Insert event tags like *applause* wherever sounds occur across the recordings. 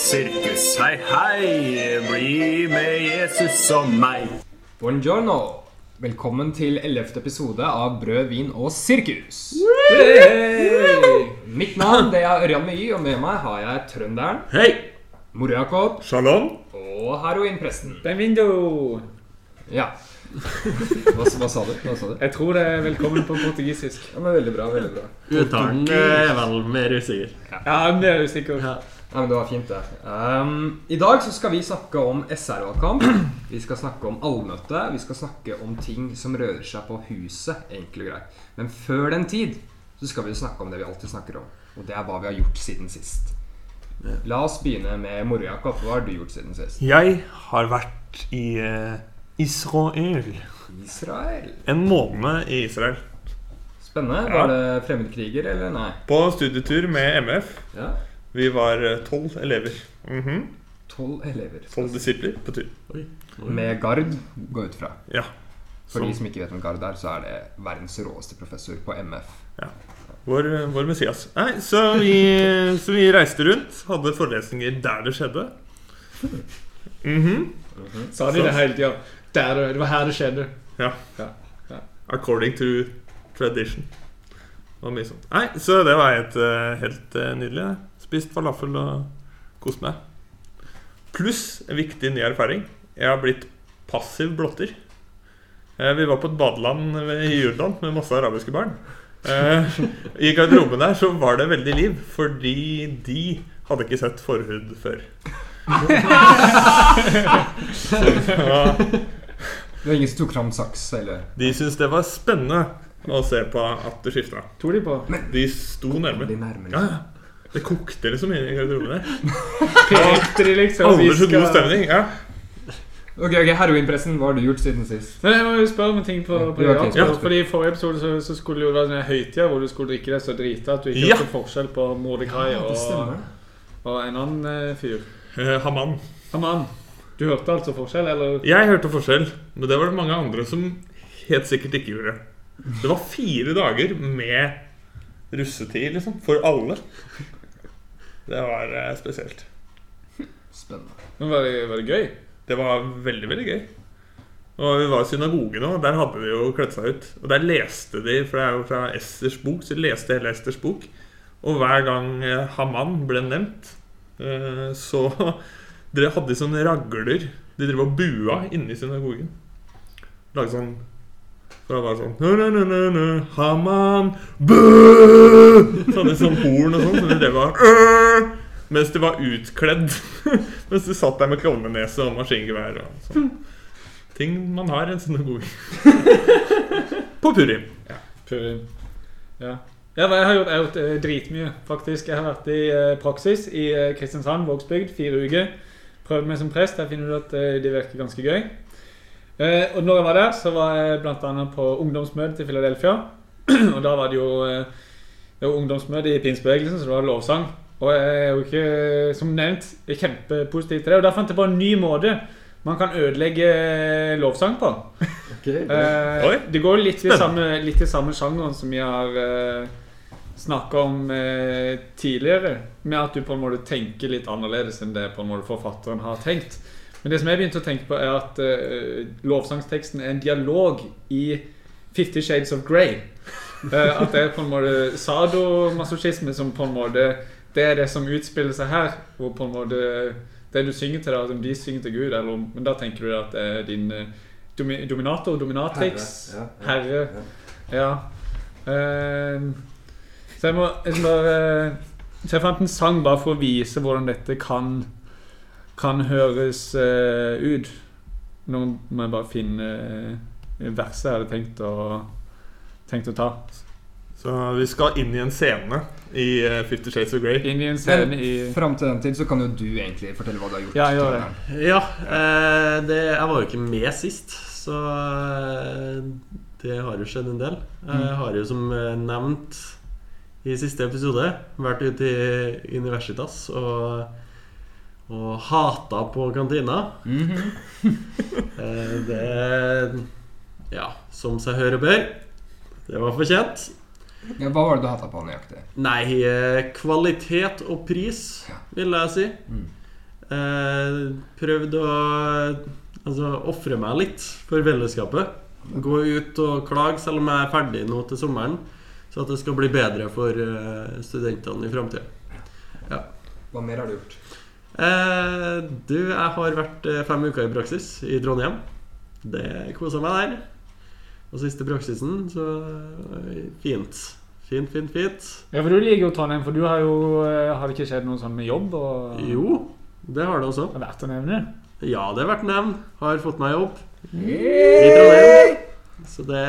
Sirkus, hei, hei, bli med Jesus og meg. Buongiorno. Velkommen til 11. episode av Brød, vin og sirkus. Mitt navn det er Ørjan Myi, og med meg har jeg trønderen, Hei! Mor Jakob. Shalom. og heroinpresten. Benvindo! Ja. Hva, hva sa du? Hva sa du? Jeg tror det er velkommen på portugisisk. Ja, men Veldig bra. veldig bra. Uttalen eh, er vel mer usikker. Ja, men det er usikker. Ja. Ja, men Det var fint, det. Um, I dag så skal vi snakke om SR-valgkamp. Vi skal snakke om allmøte. Vi skal snakke om ting som rører seg på huset. enkelt og greit. Men før den tid så skal vi snakke om det vi alltid snakker om. Og det er hva vi har gjort siden sist. La oss begynne med Moro-Jakob. Hva har du gjort siden sist? Jeg har vært i uh, Israel. Israel. En måned i Israel. Spennende. Ja. Var det fremmedkriger, eller nei? På studietur med MF. Ja. Vi var eh, tolv elever. Mhm. Tolv elever. Tolv disipler på tur. Med Gard, gå ut fra. Ja. For Som de som ikke vet hvem Gard er, så er det verdens råeste professor på MF. vår, vår Messias. Nei, så vi, *laughs* så vi reiste rundt. Hadde forelesninger der det skjedde. Mhm. Sa de det hele tida? Der, det var her det skjedde. Ja. Ja, ja. According to tradition. Og mye sånt. Nei, så det var helt, eh, helt eh, nydelig. det. Spist falafel og kost meg. Pluss en viktig ny erfaring. Jeg har blitt passiv blotter. Eh, Vi var på et badeland i Jordan med masse arabiske barn. Eh, I garderoben der så var det veldig liv, fordi de hadde ikke sett forhud før. Ja, *laughs* Det var ingen som tok fram saks, eller de syntes det var spennende å se på at det skifta. De på? De sto nærme. De nærmere. Ja, ja. Det kokte liksom i garderoben der. *laughs* Pekte de liksom? Alle så god stemning. Ja. Ok, ok, Heroinpressen, hva har du gjort siden sist? Nei, jeg må jo spørre om en ting på, på Ja, okay, Ja. Fordi I forrige episode så, så skulle det jo være sånn høytida hvor du skulle drikke deg så drita at du ikke Ja. hørte forskjell på Mordekai det og, og en annen eh, fyr. Eh, Haman. Haman. Du hørte altså forskjell, eller? Jeg hørte forskjell, men det var det mange andre som helt sikkert ikke gjorde. Det var fire dager med russetid, liksom. For alle. Det var eh, spesielt. Spennende. Men var det, var det gøy? Det var veldig, veldig gøy. Og vi var i synagogen òg. Der hadde de jo kledd seg ut. Og der leste de, for det er jo fra Esters bok, så de leste hele Esters bok. Og hver gang eh, Haman ble nevnt, eh, så *laughs* Dere hadde sånne ragler. De drev og bua inne i synagogen. Lagde sånn For det var sånn «Nø, nø, nø, nø, Haman Bø! Så hadde de sånn horn og sånn, så de drev! Mens de var utkledd. *laughs* Mens de satt der med klovnenese og maskingevær og sånn. Ting man har i en *laughs* synagoge. På Purim. Ja. Purim. Ja. ja, jeg har gjort, jeg har gjort eh, dritmye, faktisk. Jeg har vært i eh, praksis i eh, Kristiansand, Vågsbygd, fire uker. Prøvd meg som prest. Der finner du at eh, det virker ganske gøy. Eh, og når jeg var der, så var jeg bl.a. på ungdomsmøte til Philadelphia. *clears throat* og da var det jo eh, det var ungdomsmøte i pinsebevegelsen, så det var lovsang. Og jeg er jo ikke, som nevnt, kjempepositiv til det. Og da fant jeg på en ny måte man kan ødelegge eh, lovsang på. *laughs* Eh, det går litt i samme, litt i samme sjangeren som vi har eh, snakka om eh, tidligere. Med at du på en måte tenker litt annerledes enn det på en måte forfatteren har tenkt. Men det som jeg begynte å tenke på, er at uh, lovsangsteksten er en dialog i Fifty Shades of Grey. Uh, *laughs* at det er på en måte sadomasochisme som på en måte Det er det som utspiller seg her. Hvor på en måte det du synger til, da, om de synger til Gud, eller om, men da tenker du at det er din eh, domi, dominator, dominatrix, Herre, herre. Ja. Ehm, så jeg må jeg bare Så jeg fant en sang bare for å vise hvordan dette kan Kan høres uh, ut. Nå må jeg bare finne uh, verset jeg hadde tenkt å, tenkt å ta. Så vi skal inn i en scene i eh, Fifty Shades of Grey. Inn i en scene Men i fram til den tid så kan jo du egentlig fortelle hva du har gjort. Ja, gjør det. Ja, eh, det, jeg var jo ikke med sist, så eh, det har jo skjedd en del. Jeg har jo som eh, nevnt i siste episode vært ute i Universitas og, og hata på kantina. *laughs* Eh, det Ja, som seg høre bør. Det var fortjent. Ja, hva var det du hata på nøyaktig? Nei, eh, kvalitet og pris, vil jeg si. Mm. prøvd å altså, ofre meg litt for fellesskapet. Gå ut og klage selv om jeg er ferdig nå til sommeren, så at det skal bli bedre for eh, studentene i framtida. Hva mer har du gjort? Eh, du, jeg har vært eh, fem uker i praksis i Trondheim. Det kosa meg der. Og siste praksisen, så eh, fint. Fint, fint, fint. Ja, for du liker jo Trondheim, for du har jo Har det ikke skjedd noe sånn med jobb? Og, Jo, det har det også. Det er verdt å nevne. Ja, det har vært nevnt. Har fått meg jobb i Trondheim. Så det,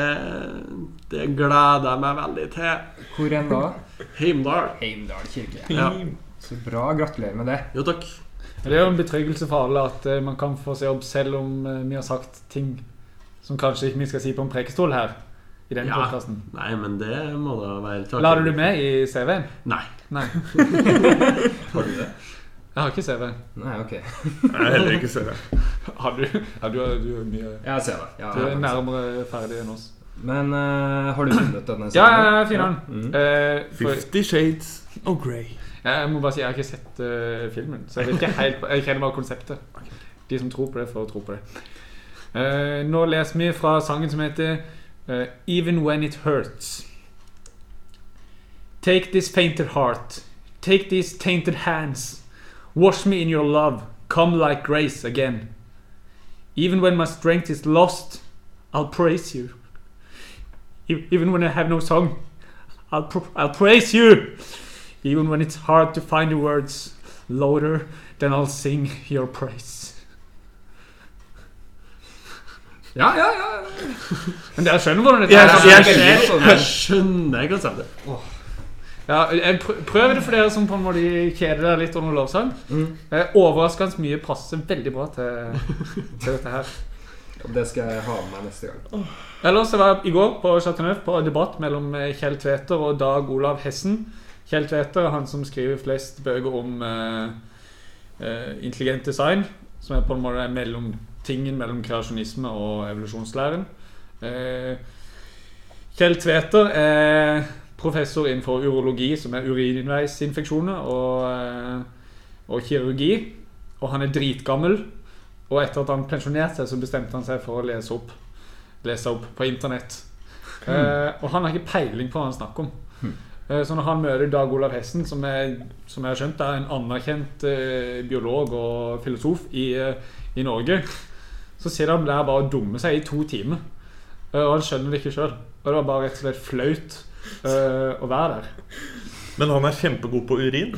det gleder jeg meg veldig til. Hvor enn da? Heimdal. Heimdal kirke. Ja. Så bra. Gratulerer med det. Jo, takk. Det er jo en betryggelse for alle at eh, man kan få seg jobb selv om eh, vi har sagt ting som kanskje ikke vi skal si på en prekestol her. I denne Ja. Nei, men det må da være takk. La du det med i CV-en? Nei. Nei. *laughs* Har du det? Jeg har ikke CV. Nei, ok. Jeg er heller ikke CV. *laughs* Har du? Ja, du, du er mye Jeg har CV. Ja, Du er jeg nærmere ferdig enn oss. Men uh, har du funnet denne Ja, ja, ja, fin den. Mm. Uh, for, Fifty Shades of Grey. Jeg må bare si, jeg har ikke sett uh, filmen, så jeg vet ikke helt Jeg kjenner bare konseptet. De som tror på det, får tro på det. Uh, nå leser vi fra sangen som heter uh, Even When It Hurts. Take this painted heart, take these tainted hands, wash me in your love, come like grace again. Even when my strength is lost, I'll praise you. E- Even when I have no song, I'll, pr- I'll praise you. Even when it's hard to find the words louder, then I'll sing your praise. Ja, ja, ja. Men dere skjønner hvordan dette Jeg, er? jeg, skjønner- jeg, sånn. Jeg skjønner konseptet. Ja, jeg pr- prøv det for dere som på en måte kjeder dere litt under lovsang. Mm. Eh, Overraskende mye passer veldig bra til, til dette her. Det skal jeg ha med meg neste gang. Ellers så var jeg i går på Chateau Neuf på debatt mellom eh, Kjell Tveter og Dag Olav Hessen. Kjell Tveter er han som skriver flest bøker om uh, uh, intelligent design, som er på en måte mellom tingen mellom kreasjonisme og evolusjonslæren. Uh, Kjell Tveter er professor innenfor urologi, som er urinveisinfeksjoner, og, og kirurgi. Og han er dritgammel. Og etter at han pensjonerte seg, så bestemte han seg for å lese opp, lese opp på internett. Eh, og han har ikke peiling på hva han snakker om. Eh, så når han møter Dag Olav Hessen, som, er, som jeg har skjønt er en anerkjent eh, biolog og filosof i, eh, i Norge, så sitter han der bare og dummer seg i to timer. Eh, og han skjønner det ikke sjøl. Og det var bare rett og slett flaut uh, å være der. men han er kjempegod på urin.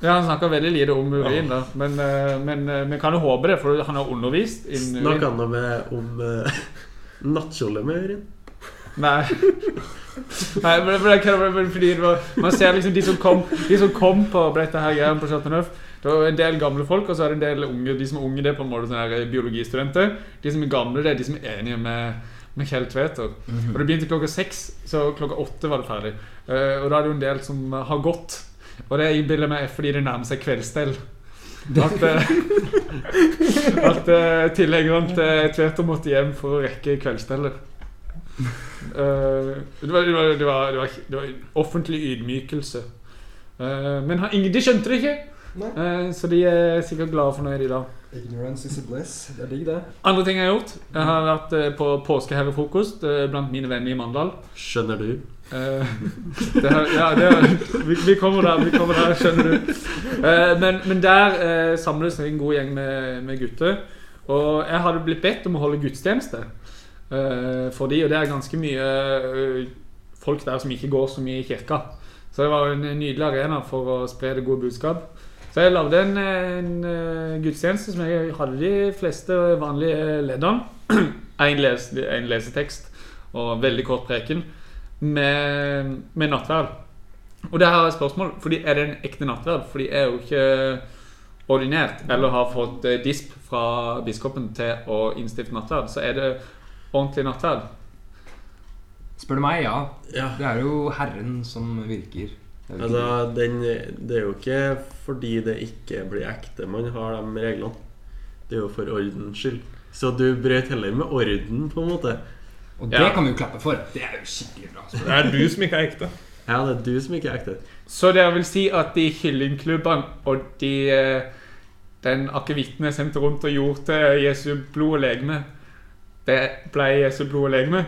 Ja, Han snakker veldig lite om urin, da. Men, eh, men eh, vi kan jo håpe det, for han har undervist innen urin. Snakka han med, om uh, *laughs* nattkjole med urin? Nei. Nei, men, men, men fordi det var, Man ser liksom de som kom, de som kom på dette her greia på Chateau Neuf. Det var en del gamle folk, og så er det en del unge. De som er unge, det er på en måte sånne her biologistudenter. De som er gamle, det er de som er enige med, med Kjell Tveter. Og det begynte klokka seks, så klokka åtte var det ferdig. Uh, og da er det jo en del som eh, har gått. Og det innbiller meg fordi det nærmer seg kveldsstell. At, eh, *laughs* at uh, tilhengerne til Tveter måtte hjem for å rekke kveldsstellet. Eh, det, var, det, var, det, var, det, var, det var en offentlig ydmykelse. Eh, men han, de skjønte det ikke, Nei. Eh, så de er sikkert glade og fornøyde i dag. Ignorance is a bliss. Det er digg, det. Andre ting jeg har gjort Jeg har vært på påskeherrefrokost eh, blant mine venner i Mandal. Skjønner du? Eh, *laughs* det her, ja, det er, vi, vi kommer der, vi kommer der, skjønner du. Eh, men, men der samles en god gjeng med, med gutter. Og jeg hadde blitt bedt om å holde gudstjeneste for de, og det er ganske mye eh, folk der som ikke går så mye i kirka. Så det var en nydelig arena for å spre det gode budskap. Så jeg lagde en, en eh, gudstjeneste som jeg hadde de fleste vanlige leddene. *clears throat* En, les, lesetekst og veldig kort preken. med, med nattverd. Og det her er et spørsmål, fordi er det en ekte nattverd? Fordi jeg er jo ikke ordinert eller har fått eh, disp fra biskopen til å innstifte nattverd. Så er det ordentlig nattverd. Spør du meg, ja. Ja. Det er jo Herren som virker. Det er Altså, den, det er jo ikke fordi det ikke blir ekte man har de reglene. Det er jo for ordens skyld. Så du brøt heller med orden, på en måte. Og det Ja. kan vi jo klappe for. Det er jo skikkelig bra. Det er du som ikke er ekte. Ja, det er du som ikke er ekte. Så dere vil si at de kyllingklubbene og de eh, den akevitten jeg sendte rundt og gjorde til Jesu blod og legeme, det ble Jesu blod og legeme?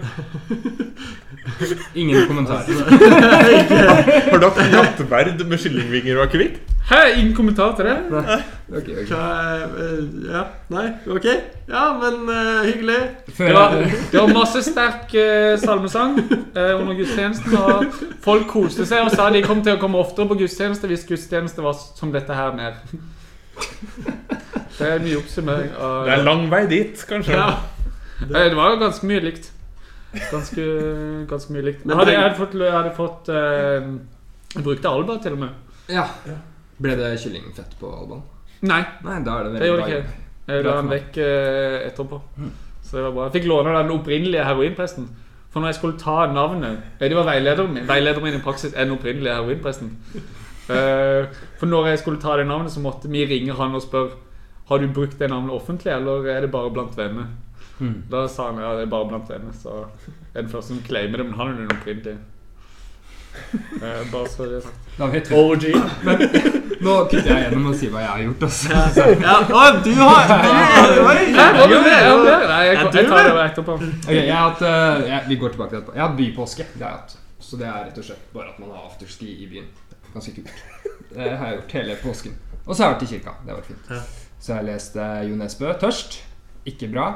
Ingen kommentar. *laughs* Har du hatt nattverd med kyllingvinger og akevitt? Hæ, ingen kommentar til det? Ok, okay. Hva er eh, Ja, nei, ok. Ja, men uh, hyggelig. Det var, det var masse sterk uh, salmesang uh, under gudstjenesten. Og folk koste seg og sa de kom til å komme oftere på gudstjeneste hvis gudstjeneste var som dette her mer. Det er mye oppsummering av Det er lang vei dit, kanskje. Ja. Eh, Det var jo ganske mye likt. Ganske, ganske mye likt. Men hadde, jeg hadde fått, jeg hadde fått eh, Jeg brukte Alba til og med. ja. Ble det kyllingfett på Albaen? Nei, Nei, da er det veldig det gjorde bra jeg ikke. Jeg la den vekk eh, etterpå. Så det var bra. Jeg fikk låne den opprinnelige heroinpresten. For når jeg skulle ta navnet Nei, Det var veilederen min. Veilederen min i praksis er den opprinnelige heroinpresten. *laughs* Eh, for når jeg skulle ta det navnet, så måtte vi ringe han og spørre Har du brukt det navnet offentlig, eller er det bare blant venner. Mm. Da sa han ja, det er bare blant venner. Så er den første som claimer det, men han er jo opprinnelige. *laughs* Eh, bare så det er sagt. Da vet vi. OG. Nå kutter jeg gjennom og sier hva jeg har gjort. Altså. Ja, å, du har *laughs* Oi! Ja, jeg, jeg tar det etterpå. Ok, jeg har hatt, uh, jeg, Vi går tilbake til etterpå. Jeg har hatt bypåske. Det har jeg hatt. Så det er rett og slett bare at man har afterski i byen. Ganske kult. Det har jeg gjort hele påsken. Og så har jeg vært i kirka. Det har vært fint. Så jeg leste Jo Nesbø, 'Tørst'. Ikke bra.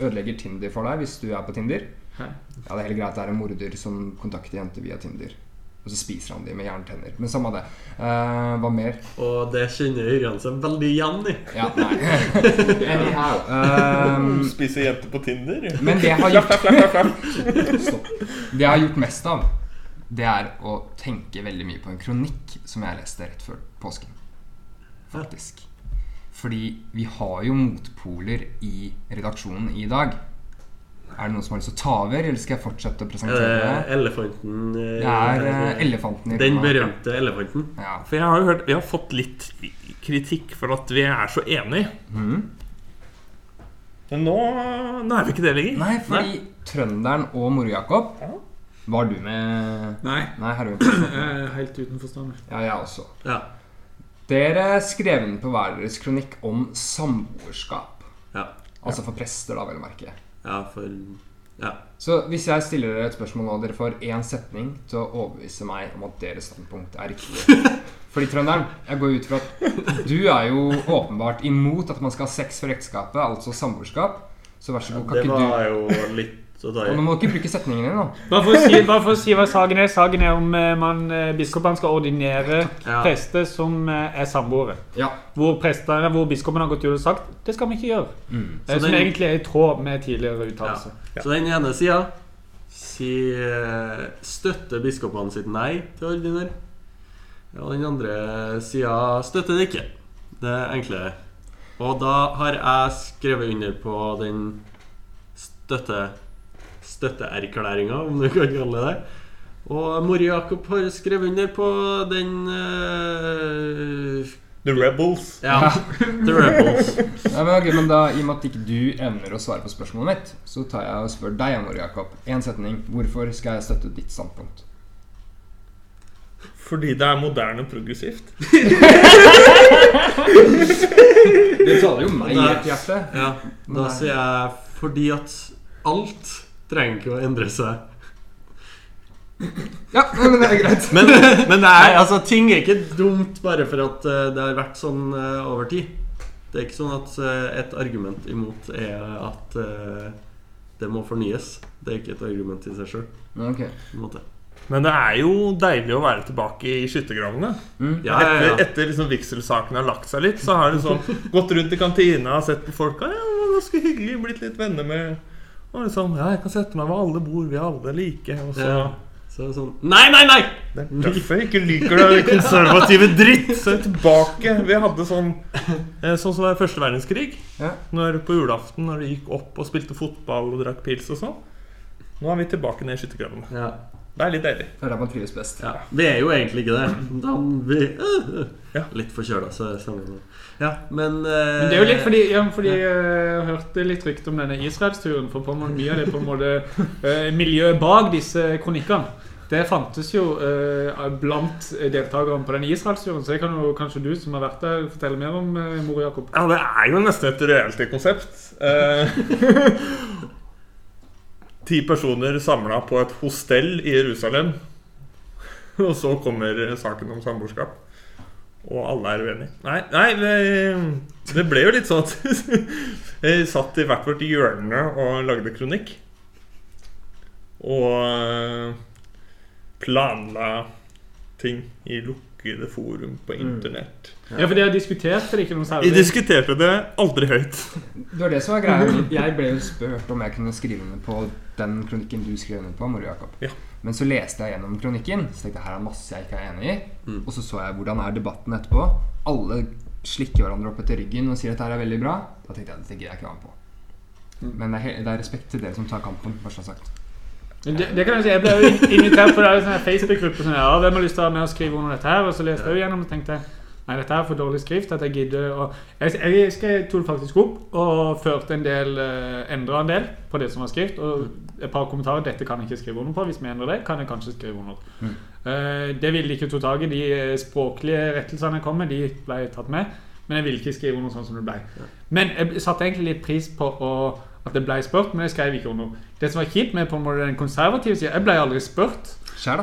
Ødelegger Tinder for deg hvis du er på Tinder. Hæ? Ja, det er helt greit. Det er en morder som kontakter jenter via Tinder. Og så spiser han dem med jerntenner. Men samme det. Eh, hva mer? Og det kjenner Ørjan seg veldig igjen i. Ja, nei. *laughs* Anyhow. ehm, *laughs* Spise jenter på Tinder. men det jeg har gjort *laughs* Stopp. Det jeg har gjort mest av, det er å tenke veldig mye på en kronikk som jeg leste rett før påsken. Faktisk. Fordi vi har jo motpoler i redaksjonen i dag. Er det noen som har lyst til å ta over, eller skal jeg fortsette å Er presentere det det? elefanten eh, Det er eh, elefanten i Den berømte elefanten. Ja. For jeg har jo hørt Vi har fått litt kritikk for at vi er så enige. Mm. Men nå, nå er vi ikke det lenger. Nei, fordi trønderen og Moro-Jakob Var du med Nei, Nei, *clears throat* helt utenfor stammen. Ja, jeg også. Ja. Dere skrev inn på hver deres kronikk om samboerskap. Ja. Altså for prester, da, vel å merke. ja, for Ja. Så hvis jeg stiller dere et spørsmål nå, dere får én setning til å overbevise meg om at deres standpunkt er riktig. *laughs* Fordi trønderen, jeg går ut fra at du er jo åpenbart imot at man skal ha sex for ekteskapet, altså samboerskap. Så vær så god, kan ikke du Det var jo litt Og nå må du ikke bruke setningen din, da. Bare for, å si, bare for å si hva saken er. Saken er om eh, man, eh, biskopene skal ordinere Ja. prester som eh, er samboere. Ja. Hvor, presterne, hvor biskopen har gått ut og sagt det skal vi ikke gjøre. Mm. Det Så som den- egentlig er i tråd med tidligere uttalelser. Så den ene sida si, støtter biskopene sitt nei til ordiner ordinere. Ja, og den andre sida støtter det ikke. Det er enklere. Og da har jeg skrevet under på den støtte støtteerklæringa, om du kan kalle det det. Og Mori Jakob har skrevet under på den uh, The Rebels. Ja, The Rebels. *laughs* Ja, men, okay, men da, I og med at ikke du evner å svare på spørsmålet mitt, så tar jeg og spør deg, Mori Jakob. Én setning. Hvorfor skal jeg støtte ditt standpunkt? Fordi det er moderne og progressivt. *laughs* Det taler jo meg i et hjerte. Ja, da sier jeg fordi at alt trenger ikke å endre seg. Ja, men det er greit. Men, men det er, altså, ting er ikke dumt bare for at eh, det har vært sånn eh, over tid. Det er ikke sånn at eh, et argument imot er at det må fornyes. Det er ikke et argument i seg sjøl. Ok. Men det er jo deilig å være tilbake i skyttergravene. Mm. Ja, ja, Etter, ja. etter liksom vigselsakene har lagt seg litt, så har du sånn gått rundt i kantina og sett på folka. Ja, det var ganske hyggelig, blitt litt venner med Og liksom Ja, jeg kan sette meg ved alle bord, vi er alle like. Og så Ja. Så Så er det sånn Nei, nei, nei! Det er derfor jeg ikke liker det konservative dritt. *laughs* Så er tilbake. Vi hadde sånn eh, Sånn som det var første verdenskrig. Ja. Når På julaften når du gikk opp og spilte fotball og drakk pils og sånn. Nå er vi tilbake ned i skyttergravene. Ja. Det er litt deilig. Det er der man trives best. ja. Vi er jo egentlig ikke det. Da vi uh, øh, Ja. Litt forkjøla, så samme. Ja, men uh, Men det er jo litt fordi, ja, fordi eh, jeg hørte litt rykte om denne Israelsturen. For på mye av det på en måte eh, miljøet bak disse kronikkene det fantes jo eh, blant deltakerne på den Israelsturen. Så det kan jo kanskje du som har vært der, fortelle mer om, uh, Mor Jakob. Ja, det er jo nesten et reality-konsept. *laughs* Ti personer samla på et hostell i Jerusalem. *laughs* Og så kommer saken om samboerskap. Og alle er uenige. Nei, nei det, det ble jo litt sånn at *laughs* jeg satt i hvert vårt hjørne og lagde kronikk. Og eh, planla ting i lukkede forum på internett. Ja, for de har diskutert det ikke noe særlig? De diskuterte det aldri høyt. Det var det som var greia. *laughs* Jeg ble jo spurt om jeg kunne skrive under på den kronikken du skrev under på. Moro Jakob. Ja. Men så leste jeg gjennom kronikken, så tenkte jeg her er masse jeg ikke er enig i. Mm. Og så så jeg hvordan er debatten etterpå. Alle slikker hverandre opp etter ryggen og sier at dette er veldig bra. Da tenkte jeg dette gidder jeg ikke være med på. Mm. Men det er, det er respekt til dere som tar kampen. Bare så sagt. Det, det kan Jeg si, jeg ble jo invitert på sånn Facebook-gruppe. Sånn, ja, hvem har lyst til å være med og skrive under dette her? Og så leste jeg jo gjennom og tenkte Nei, dette er for dårlig skrift at jeg gidder å Jeg, jeg skrev faktisk opp og førte en del uh, Endra en del på det som var skrift. Og et par kommentarer. Dette kan jeg ikke skrive under på. Hvis vi endrer det, kan jeg kanskje skrive under. Mm. Uh, det ville de ikke ta tak i. De eh, språklige rettelsene jeg kom med, de ble tatt med. Men jeg ville ikke skrive under sånn som det ble. Men jeg satte egentlig litt pris på å, at jeg ble spurt, men jeg skrev ikke under. Det som var kjipt med på en måte den konservative sida, jeg ble aldri spurt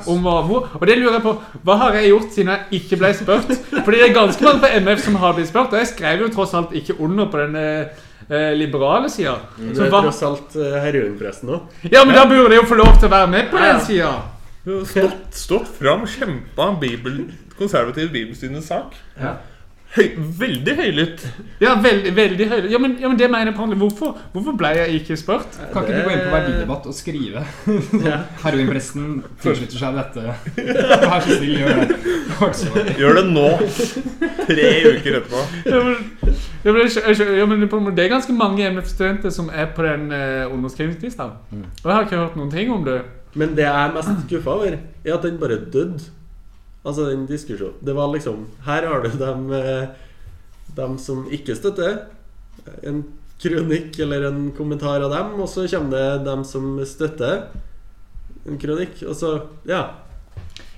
om hva, hvor, og det lurer jeg på Hva har jeg gjort siden jeg ikke ble spurt? Fordi det er ganske mange på MF som har blitt spurt, og jeg skrev jo tross alt ikke under på den eh, liberale sida. Du Så er tross alt uh, heroinpresten òg. Ja, men da burde jeg jo få lov til å være med på den sida. Stått, stått fram, kjempa bibel, konservativ bibelstudienes sak. Ja. Høy, veldig høylytt. Ja, veldig, veldig høylytt. Ja, men, ja, men det mener jeg. Hvorfor, hvorfor ble jeg ikke spurt? Kan ikke du gå inn på verdidebatt og skrive *laughs* Ja. Heroinpresten tilslutter seg dette? Vær så snill, gjør det. Det så. Gjør det nå. Tre uker etterpå. Ja, men, ja, men, det er ganske mange MF-studenter som er på den eh, underskrivingslista. Mm. Og jeg har ikke hørt noen ting om det. Men det jeg er mest skuffa over, er at den bare døde. Altså, den diskusjonen. Det var liksom Her har du dem, eh, dem som ikke støtter. En kronikk eller en kommentar av dem, og så kommer det dem som støtter en kronikk. Og så Ja.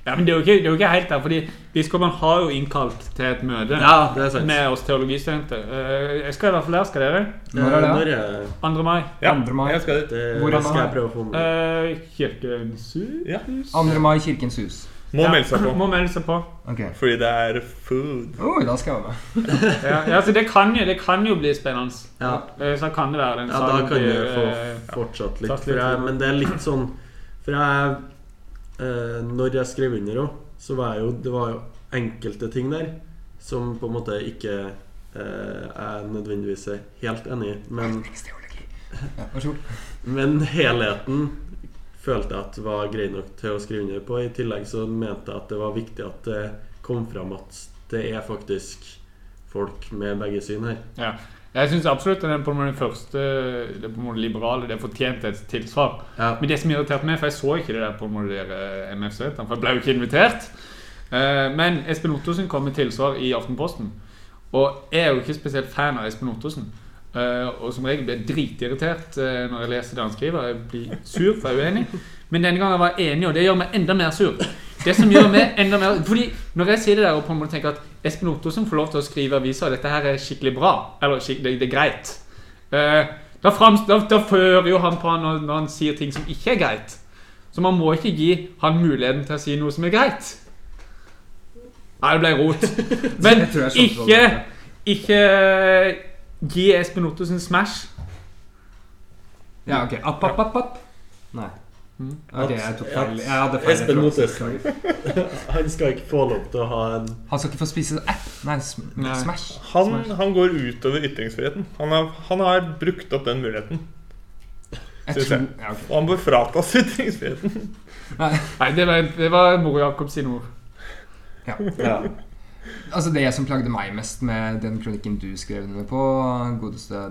Ja, men det er jo ikke, det er jo ikke helt der, fordi biskopen har jo innkalt til et møte Ja, det er sant. med oss teologistudenter. Eh, Jeg skal i hvert fall der. Skal dere? Når er det, er 2. mai. Ja, 2. mai. jeg skal dit. det? Hvor er skal jeg prøve å få med. Eh, Kirkens hus? Ja. 2. mai, Kirkens hus. Må melde seg på. Må melde seg på. Okay. Fordi det er food. Oh, da skal jeg være med. *laughs* Ja, ja, så det kan, jo, det kan jo bli spennende. Ja. Eh, Så kan det være den Ja, da kan du få eh, fortsatt litt. For jeg, men det er litt sånn For jeg eh, Når jeg skrev under òg, så var jeg jo Det var jo enkelte ting der som på en måte ikke eh, er nødvendigvis helt enig i. Men, vær så god. men helheten følte jeg at var grei nok til å skrive under på. I tillegg så mente jeg at det var viktig at det kom fram at det er faktisk folk med begge syn her. Ja. Jeg syns absolutt at den på en måte første det på en måte liberale det fortjente et tilsvar. Ja. Men det som irriterte meg, for jeg så ikke det der på en måte der MF-studentene, for jeg ble jo ikke invitert. Eh, Men Espen Ottosen kom med tilsvar i Aftenposten. Og jeg er jo ikke spesielt fan av Espen Ottosen. Eh, og som regel blir jeg dritirritert eh, når jeg leser det han skriver. Jeg blir sur, for jeg er uenig. Men denne gangen var jeg enig, og det gjør meg enda mer sur. Det som gjør meg enda mer Fordi Når jeg sier det der og på en måte tenker at Espen Ottosen får lov til å skrive aviser, og dette her er skikkelig bra, eller skik det, det er greit eh, da, frams, da, da fører jo han på han når, når han sier ting som ikke er greit. Så man må ikke gi han muligheten til å si noe som er greit. Nei, det ble rot. *laughs* Men ikke, ikke gi Espen Ottosen smash. Ja, ok. App, app, app, app. Nei. Mm. Ok, jeg tok feil. Jeg hadde feil. Espen referanse. *laughs* Han skal ikke få lov til å ha en Han skal ikke få spise app. Nei, sm Nei. Smash. Han, han går utover ytringsfriheten. Han har, han har brukt opp den muligheten. Synes jeg. ja, ok. Og han bør fratas *laughs* ytringsfriheten. Nei, det var, det var Mor Jakob sine ord. Ja. Ja. Altså Det som plagde meg mest med den kronikken du skrev under på, godeste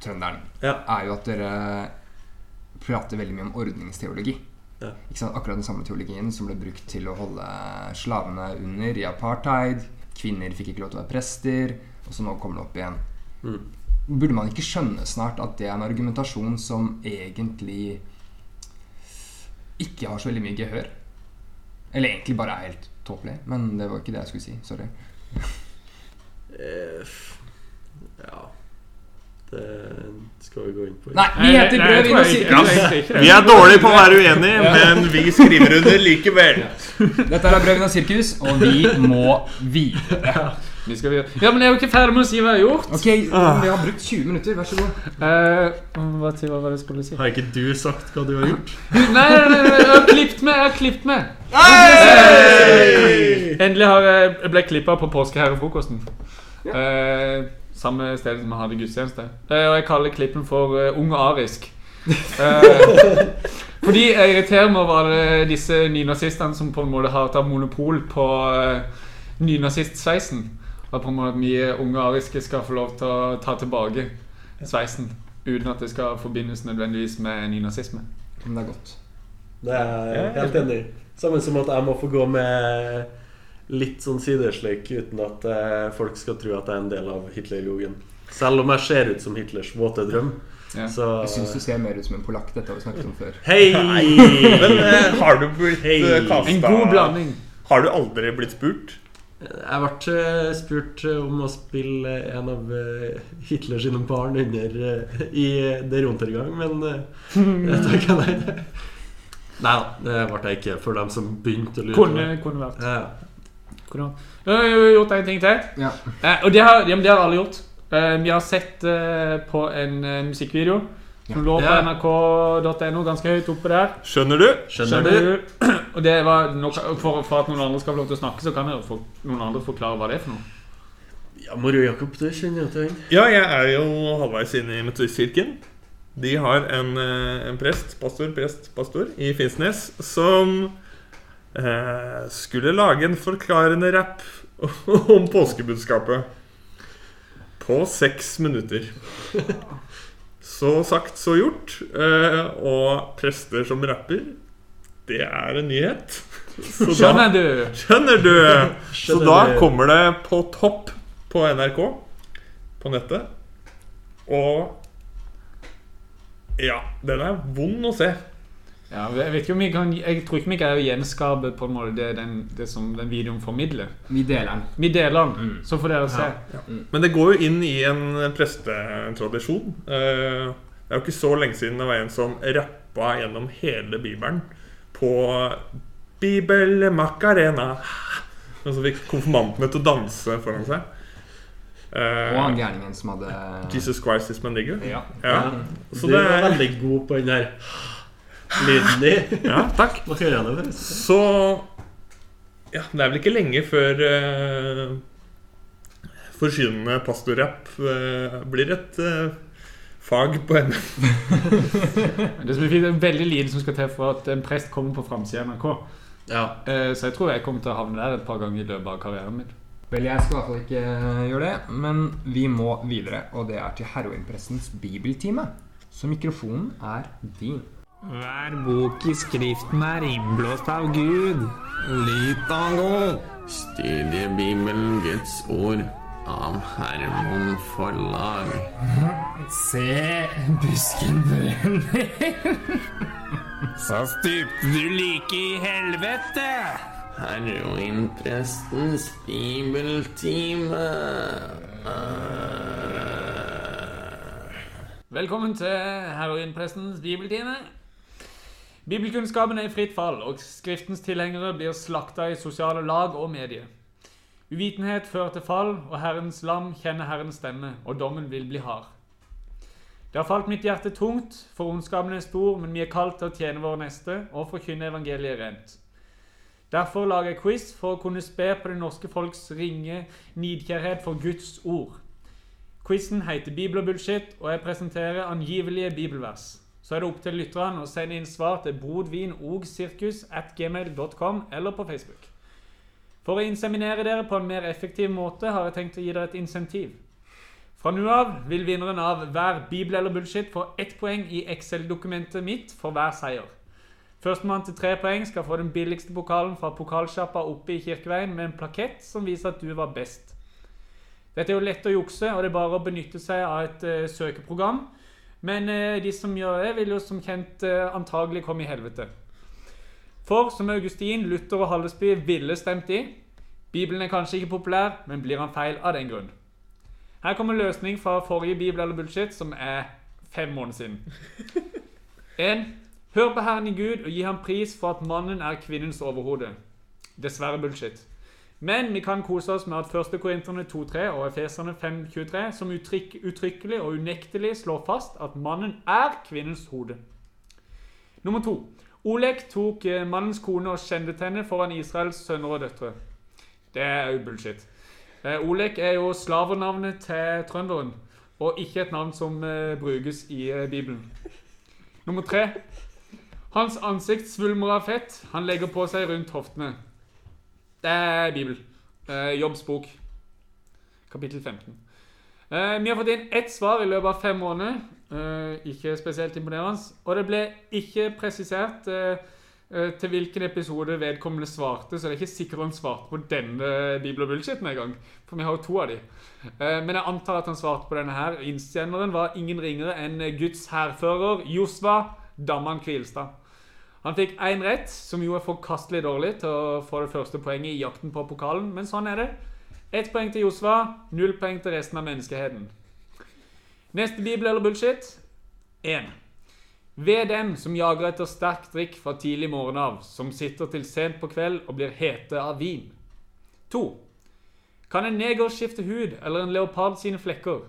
trønderen, Ja. er jo at dere prater veldig mye om ordningsteologi. Ja. Akkurat den samme teologien som ble brukt til å holde slavene under i apartheid. Kvinner fikk ikke lov til å være prester, og så nå kommer det opp igjen. Mm. Burde man ikke skjønne snart at det er en argumentasjon som egentlig ikke har så veldig mye gehør? Eller egentlig bare er helt tåpelig, men det var ikke det jeg skulle si. Sorry. Eh, Ja Det skal vi gå inn på. Nei, vi heter Brød, tror og sirkus! Vi er dårlige på å være uenige, men vi skriver under likevel. Dette er Brød, vin og sirkus, og vi må videre. Vi skal. Ja, men jeg er jo ikke ferdig med å si hva jeg har gjort. Ok, vi har brukt 20 minutter. Vær så god. Eh, hva, hva var det jeg skulle si? Har ikke du sagt hva du har gjort? Nei, nei, nei, nei, jeg har klippet meg! Jeg har klippet meg. Endelig har jeg ble klippa på påskeherrefrokosten. Eh, samme sted som jeg hadde gudstjeneste. Eh, og jeg kaller klippen for eh, Ung og arisk. Eh, fordi jeg irriterer meg over alle disse nynazistene som på en måte har tatt monopol på uh, nynazistsveisen. Og på en måte at vi unge ariske skal få lov til å ta tilbake sveisen. Uten at det skal forbindes nødvendigvis med nynazisme. Men det er godt. Det er jeg helt enig i. Samme som at jeg må få gå med litt sånn sidesleik uten at eh, folk skal tro at jeg er en del av Hitlerjugend. Selv om jeg ser ut som Hitlers våte drøm. Ja. Så Jeg syns du ser mer ut som en polakk. Dette har vi snakket om før. Hei! Men eh, har du blitt hey. kasta kastet En god blanding. Har du aldri blitt spurt? Jeg ble eh, spurt eh, om å spille en av Hitlers Hitler sine barn under eh, i Der Rontergang, men eh, *laughs* jeg takka nei. Nei da, det ble jeg ikke for dem som begynte å lure. Kunne, kunne vært. Ja. Vært. Jeg har gjort en ting til. Ja. Eh, og det har, ja, men det har alle gjort. Eh, vi har sett eh, på en eh, musikkvideo som lå på Ja. nrk.no, ganske høyt oppe der. Skjønner du? Skjønner du? *clears throat* Og det var nok, for, for at noen andre skal få lov til å snakke, så kan jeg få noen andre forklare hva det er for noe. Ja, Moro Jakob, det kjenner jeg til. Ja, jeg er jo halvveis inne i Metodistkirken. De har en, eh, en prest, pastor, prest, pastor i Finnsnes som skulle lage en forklarende rapp *laughs* om påskebudskapet. På seks minutter. Så sagt, så gjort. Eh, og prester som rapper, det er en nyhet. Så da- Skjønner du? Skjønner du? Så da kommer det på topp på NRK på nettet. Og Ja, den er vond å se. Ja, jeg, vet ikke om vi kan, jeg tror ikke vi greier å gjenskape på en måte det, den, det som den videoen formidler. Vi deler den. Vi deler den, så får dere se. Men det går jo inn i en prestetradisjon. Eh, Det er jo ikke så lenge siden det var en som rappa gjennom hele Bibelen på Bibel Macarena. Og så fikk konfirmantene til å danse foran seg. Uh, Og han gærningen som hadde Jesus Christ is my nigger. Ja. Ja. Så du det var er veldig god på den der lyden din. Ja, takk. Hva skal jeg gjøre det? Så Ja, det er vel ikke lenge før uh, forsynende pastorrapp uh, blir et uh, fag på NM. *laughs* Det som er fint, det er veldig lite som skal til for at en prest kommer på framsida av NRK. Ja. Uh, Så jeg tror jeg kommer til å havne der et par ganger i løpet av karrieren min. Vel, jeg skal i hvert fall ikke gjøre det, men vi må videre. Og det er til Heroinpressens bibeltime. Så mikrofonen er din. Hver bok i Skriften er innblåst av Gud. Litago. Studiebibelen Guds ord av Hermon Forlag. Se, busken brenner. Så stupte du like i helvete. Heroinprestens bibeltime. Velkommen til Heroinprestens bibeltime. Bibelkunnskapen er i fritt fall, og Skriftens tilhengere blir slakta i sosiale lag og medier. Uvitenhet fører til fall, og Herrens lam kjenner Herrens stemme, og dommen vil bli hard. Det har falt mitt hjerte tungt, for ondskapen er stor, men vi er kalt til å tjene vår neste og forkynne evangeliet rent. Derfor lager jeg quiz for å kunne spe på det norske folks ringe nidkjærhet for Guds ord. Quizen heter Bibel og bullshit, og jeg presenterer angivelige bibelvers. Så er det opp til lytterne å sende inn svar til brodvinogsirkus.gmail.com eller på Facebook. For å inseminere dere på en mer effektiv måte har jeg tenkt å gi dere et insentiv. Fra nå av vil vinneren av hver bibel eller bullshit få ett poeng i Excel-dokumentet mitt for hver seier. Førstemann til tre poeng skal få den billigste pokalen fra pokalsjappa oppe i Kirkeveien med en plakett som viser at du var best. Dette er jo lett å jukse, og det er bare å benytte seg av et uh, søkeprogram. Men eh, de som gjør det, vil jo som kjent eh, antagelig komme i helvete. For som Augustin, Luther og Hallesby ville stemt i Bibelen er kanskje ikke populær, men blir han feil av den grunn? Her kommer løsning fra forrige bibel eller bullshit, som er fem måneder siden. *laughs* 1. Hør på Herren i Gud og gi ham pris for at mannen er kvinnens overhode. Dessverre bullshit. Men vi kan kose oss med at 1. Korinterne 2.3 og Efeserne 5.23 som uttrykk, uttrykkelig og unektelig slår fast at mannen er kvinnens hode. Nummer to. Olek tok eh, mannens kone og skjendet henne foran Israels sønner og døtre. Det er jo bullshit. Eh, Olek er jo slavernavnet til trønderen, og ikke et navn som eh, brukes i Bibelen. Nummer tre. Hans ansikt svulmer av fett. Han legger på seg rundt hoftene. Det er Bibel. Eh, Jobbs bok. Kapittel 15. Eh, vi har fått inn ett svar i løpet av fem måneder. Eh, ikke spesielt imponerende. Og det ble ikke presisert til hvilken episode vedkommende svarte, så det er ikke sikkert han svarte på denne Bibel og bullshiten engang. For vi har jo to av de. Men jeg antar at han svarte på denne her. Innsenderen var ingen ringere enn Guds hærfører Josva Damman Kvilstad. Han fikk én rett, som jo er forkastelig dårlig til å få det første poenget i jakten på pokalen, men sånn er det. Ett poeng til Josva, null poeng til resten av menneskeheten. Neste bibel eller bullshit? 1. Ved dem som jager etter sterk drikk fra tidlig morgen av, som sitter til sent på kveld og blir hete av vin. 2. Kan en neger skifte hud eller en leopard sine flekker?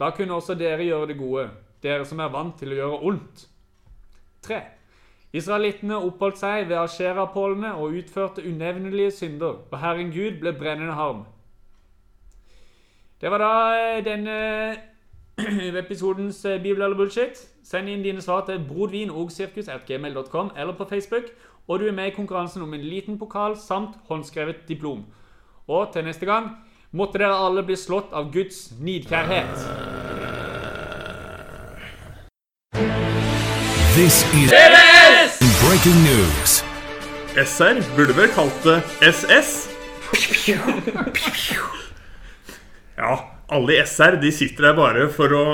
Da kunne også dere gjøre det gode, dere som er vant til å gjøre ondt. 3. Israelittene oppholdt seg ved asherapålene og utførte unevnelige synder, og Herren Gud ble brennende harm. Det var da eh, denne *clears throat* episodens eh, Bibel eller bullshit. Send inn dine svar til brodvinogsirkus.gmail.com eller på Facebook, og du er med i konkurransen om en liten pokal samt håndskrevet diplom. Og til neste gang måtte dere alle bli slått av Guds nidkjærhet. This is breaking news. SR burde vel kalt det SS. Ja, alle i SR de sitter der bare for å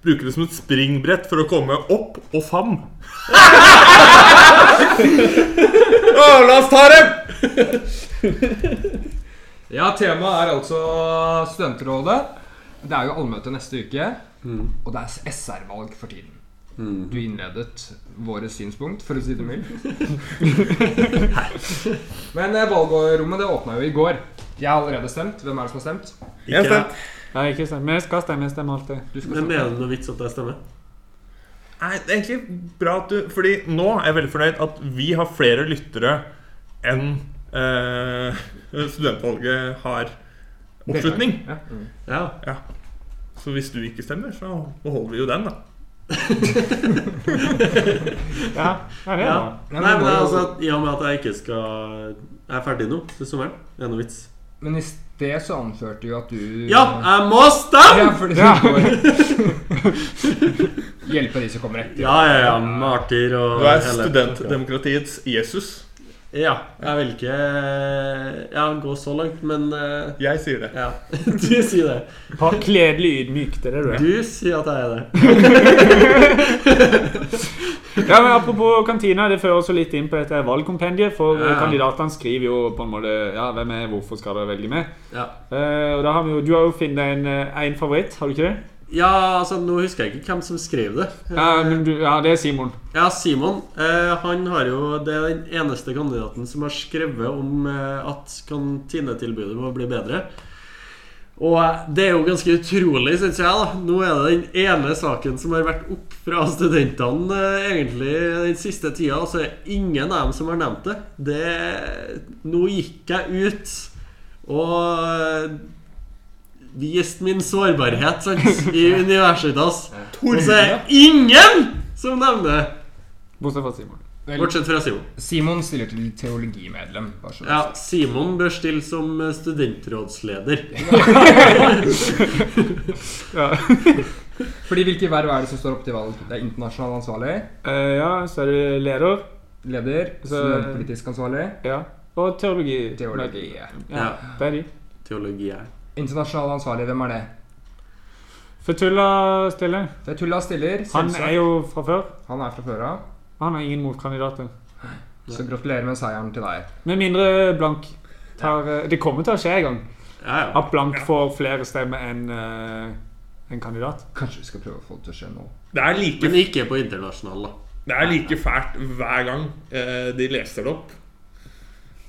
bruke det som et springbrett for å komme opp og fram. Å, la oss ta dem! Ja, temaet er altså Studentrådet. Det er jo allmøte neste uke, og det er SR-valg for tiden. Du innledet våre synspunkt, for å si det mildt. *laughs* *laughs* Men eh, valgrommet det åpna jo i går. Jeg har allerede stemt. Hvem er det som har stemt? Jeg har stemt. Nei, ikke stemt. Men jeg skal stemme, jeg stemmer alltid. Du skal Men er det noe vits at jeg stemmer? Nei, det er egentlig bra at du Fordi nå er jeg veldig fornøyd at vi har flere lyttere enn eh, studentvalget har oppslutning. Ja. Ja. Ja. Så hvis du ikke stemmer, så beholder vi jo den, da. *laughs* Ja, er det ja. Nei, men det er altså, I og med at jeg ikke skal Jeg er ferdig nå til sommeren. Er noe vits? Men i sted så anførte du at du Ja, jeg må stemme! Ja, fordi *laughs* Hjelpe de som kommer etter. Ja, ja, ja. Martyr og Du er studentdemokratiets Jesus. Ja. Jeg vil ikke ja, gå så langt, men uh, Jeg sier det. ja. *laughs* Du sier det. Par Kledelig ydmyk, det er det du er. Du sier at jeg er det. *laughs* Ja, men Apropos kantina, det fører også litt inn på dette valgkompendiet. For Ja. kandidatene skriver jo på en måte Ja, hvem er hvorfor skal dere velge med? Ja. Uh, og da har vi jo, Du har jo funnet en, eh, en favoritt, har du ikke det? Ja, altså, nå husker jeg ikke hvem som skrev det. Ja, men du, ja det er Simon. Ja, Simon. Eh, han har jo Det er den eneste kandidaten som har skrevet om eh, at kantinetilbudet må bli bedre. Og eh, det er jo ganske utrolig, syns jeg. da Nå er det den ene saken som har vært opp fra studentene eh, egentlig den siste tida, og så er det ingen av dem som har nevnt det. det nå gikk jeg ut og viste min sårbarhet sant, *laughs* i Universitas. Og så er det ingen som nevner Bortsett fra Simon. Bortsett fra Simon. Simon stiller til teologimedlem. Det Ja. Simon bør stille som eh, studentrådsleder. *laughs* *laughs* Ja. Fordi hvilke verv er det som står opp til valg? Det er internasjonal ansvarlig, Uh, ja, så er det leder. leder, Så- studentpolitisk ansvarlig, Ja. Og teologi. teologi. Ja, det er de. Teologi er Internasjonal ansvarlig, hvem er det? Fetulla stiller. Fetullah stiller. Han selvsagt. er jo fra før. Han er fra før av. Han har ingen motkandidater. Så gratulerer med seieren til deg. Med mindre Blank tar eh, Det kommer til å skje en gang. Ja, ja. At Blank får flere stemmer enn uh, en kandidat. Kanskje vi skal prøve å få det til å skje nå. Det er like Men ikke på internasjonal, da. Det er like fælt hver gang eh, de leser det opp.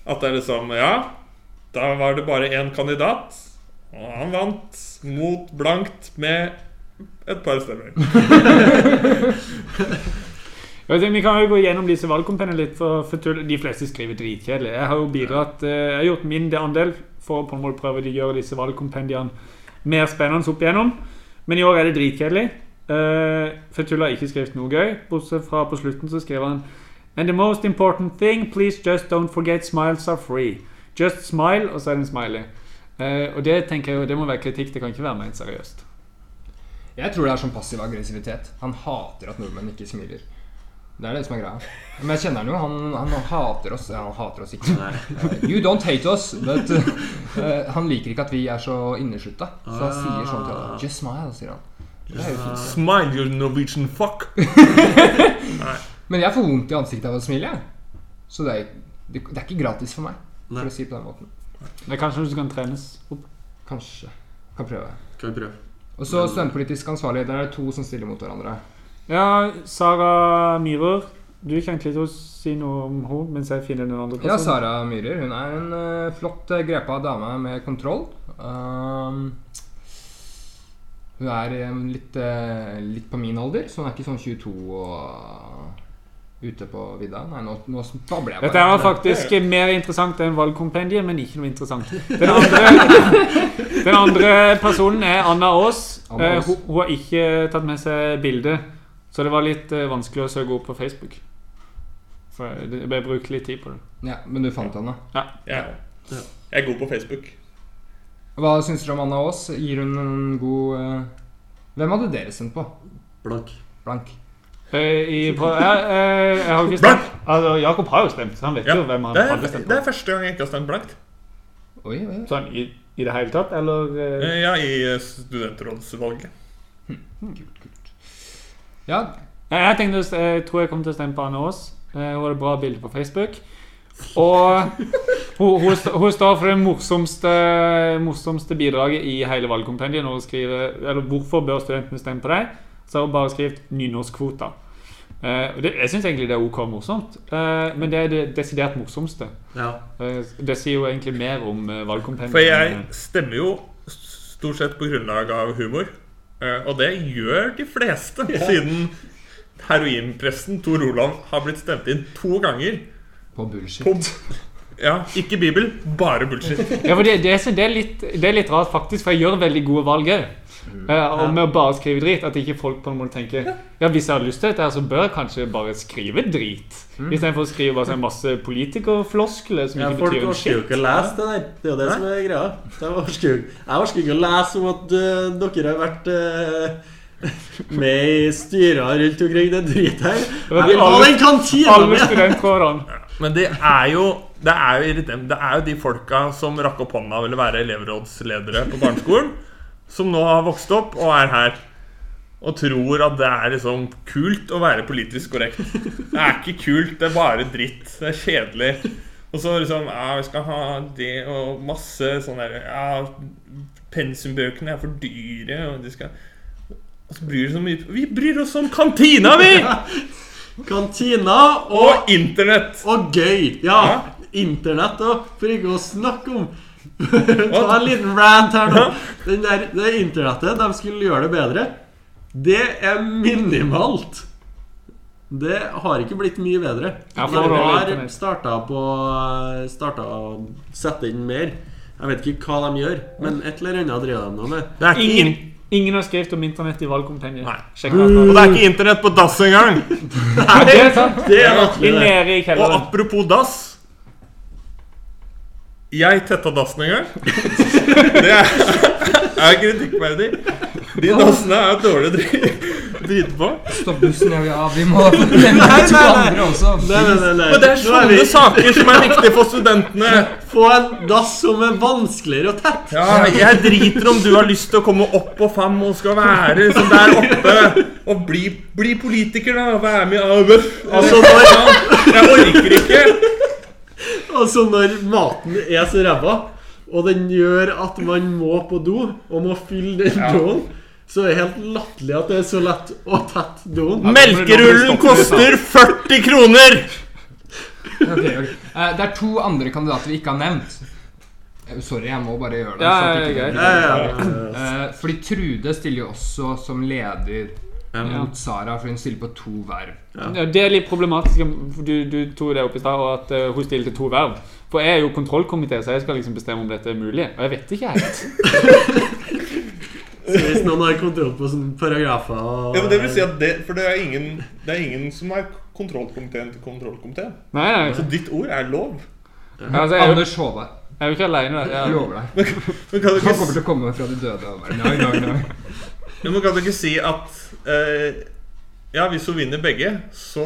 At det er liksom Ja, da var det bare én kandidat, og han vant mot blankt med et par stemmer. *laughs* Vi kan jo gå gjennom disse valgkampene litt, for, for de fleste skriver dritkjedelig. Jeg har jo bidratt, eh, jeg har gjort min andel for å på en måte prøve å gjøre disse valgkompendiene mer spennende opp igjennom. Men i år er det dritkjedelig. Uh, Fetullah har ikke skrevet noe gøy, bortsett fra på slutten så skrev han And the most important thing, please just don't forget smiles are free. Just smile, og så er det en smiley. Eh, og det tenker jeg jo, det må være kritikk. Det kan ikke være ment seriøst. Jeg tror det er sånn passiv aggressivitet. Han hater at nordmenn ikke smiler. Det er det som er greia. Men jeg kjenner han jo. Han, han hater oss. Ja, han hater oss ikke. Uh, You don't hate us, but uh, Han liker ikke at vi er så inneslutta. Så han sier sånn til alle. Just smile, sier han. Smile, you Norwegian fuck. *laughs* Men jeg får vondt i ansiktet av å smile. jeg. Så det er, det, det er ikke gratis for meg, for Nei. å si det på den måten. Det er kanskje noe som kan trenes opp. Kanskje. Kan prøve. Kan prøve? Og så studentpolitisk ansvarlig. Der er det to som stiller mot hverandre. Ja, Sara Myhrer. Du kan til ikke si noe om henne mens jeg finner noen andre personer. Ja. Sara Myhrer. Hun er en uh, flott eh, grepa dame med kontroll. Um, hun er um, litt, uh, litt på min alder, så hun er ikke sånn 22 og ute på vidda. Nei, nå, nå babler jeg Dette var faktisk mer interessant enn valgkompendiet, men ikke noe interessant. *laughs* Den andre, *laughs* den andre personen er Anna Aas. Anna Eh, Aas. Hun, hun har ikke tatt med seg bilde, så det var litt eh, vanskelig å søke opp på Facebook. For jeg ble brukt litt tid på det. Ja, Men du fant henne. Ja. Jeg er god på Facebook. Hva syns dere om Anna Aas? Gir hun en god eh, Hvem hadde dere sendt på? Blank. Blank. Eh, i, på, jeg, eh, jeg har ikke stemt. Altså, Jakob har jo stemt, så han vet Ja, jo hvem han det, hadde stemt på. det er første gang jeg ikke har stemt blankt. Oi, oi. Sånn i, i det hele tatt, eller eh, Ja, i Kult, kult. Ja, jeg tenkte Jeg tror jeg kommer til å stemme på Anne Aas. Eh, Hun hadde bra bilde på Facebook. Og *laughs* hun, hun, hun står for det morsomste, morsomste bidraget i hele valgkompendiet når hun skriver Eller hvorfor bør studentene stemme på deg? Så har hun bare skrevet 'nynorskkvota'. Eh, og det, jeg syns egentlig det er ok morsomt, uh, men det er det desidert morsomste. Ja. Uh, det sier jo egentlig mer om valgkompendiet. For jeg stemmer jo stort sett på grunnlag av humor. Eh, Og det gjør de fleste, siden heroinpresten Tor Olav har blitt stemt inn to ganger. på bullshit. På, ja, ikke Bibel, bare bullshit. Ja, for det, det, er, det, er litt, det er litt rart, faktisk, for jeg gjør veldig gode valg òg. Og med å bare skrive drit. At ikke folk på en måte tenker Ja, hvis jeg har lyst til dette, her, så bør jeg kanskje bare skrive drit. Istedenfor å skrive bare sånn masse politikerfloskler som Ja, ikke folk betyr en orker jo ikke å lese det der. Det er jo det som er greia. Jeg orker ikke å lese om at uh, dere har vært uh, med i styrer rundt omkring det dritet her. Jeg vil ha den kantina mi! Men det er jo Det er jo irriterende. Det er jo de folka som rakk opp hånda og ville være elevrådsledere på barneskolen, som nå har vokst opp og er her. Og tror at det er liksom kult å være politisk korrekt. Det er ikke kult, det er bare dritt. Det er kjedelig. Og så liksom Ja, vi skal ha det og masse sånn der Ja, pensumbøkene er for dyre, og de skal Og så bryr de så mye Vi bryr oss om kantina, vi! *laughs* Kantina og, Og internett. og gøy. Ja, internett og For ikke å snakke om Ta en liten rant her nå. Den der, det internettet, de skulle gjøre det bedre. Det er minimalt. Det har ikke blitt mye bedre. De det er har starta på Starta å sette inn mer. Jeg vet ikke hva de gjør, men et eller annet driver de nå med. Det er ikke Ingen, Ingen har skrevet om internett i. Sjekk. Og det er ikke internett på dass engang! *laughs* Det er sant. *laughs* Det er det. Nede Og apropos dass Jeg tetta dassen en gang. Det er, er kritikkverdig. De dassene er dårlig å dri- drite på. Stopp bussen, ja, av. Vi må *laughs* nevne to andre også. Nei, nei, nei, nei. Men det er Nå vi- sånne saker som er viktige for studentene. Få en dass som er vanskeligere å tette. Ja, jeg driter om du har lyst til å komme opp på fem og skal være som der oppe. Og bli, bli politiker, da. Være med i AUF. Altså Jeg orker ikke. Altså når maten er så ræva, og den gjør at man må på do, og må fylle den doen, så er det helt latterlig at det er så lett å tette doen. Melkerullen koster 40 kroner! okay, ok. Eh, Det er to andre kandidater vi ikke har nevnt. Eh, Sorry, jeg må bare gjøre det. Ja, ja, Ja, ja, ja. Eh, Fordi Trude stiller jo også som leder Ja. mot Sara, for hun stiller på to verv. Ja, det er litt problematisk. Du, du tok det opp i stad, at uh, hun stiller til to verv. For jeg er jo kontrollkomité, så jeg skal liksom bestemme om dette er mulig. Og jeg vet ikke helt. *laughs* Så hvis noen har kontroll på sånne paragrafer og Ja, men det vil si at det, For det er ingen, det er ingen som har kontrollkomiteen til kontrollkomiteen. Nei, nei. Så ditt ord er lov. Altså, jeg, er Anders Håvard. jeg er jo ikke alene. der. Jeg lover deg. Men kan du Han kommer til å komme fra de døde. og bare, Nei, nei, nei. Men kan du ikke si at eh, Ja, hvis hun vinner begge, så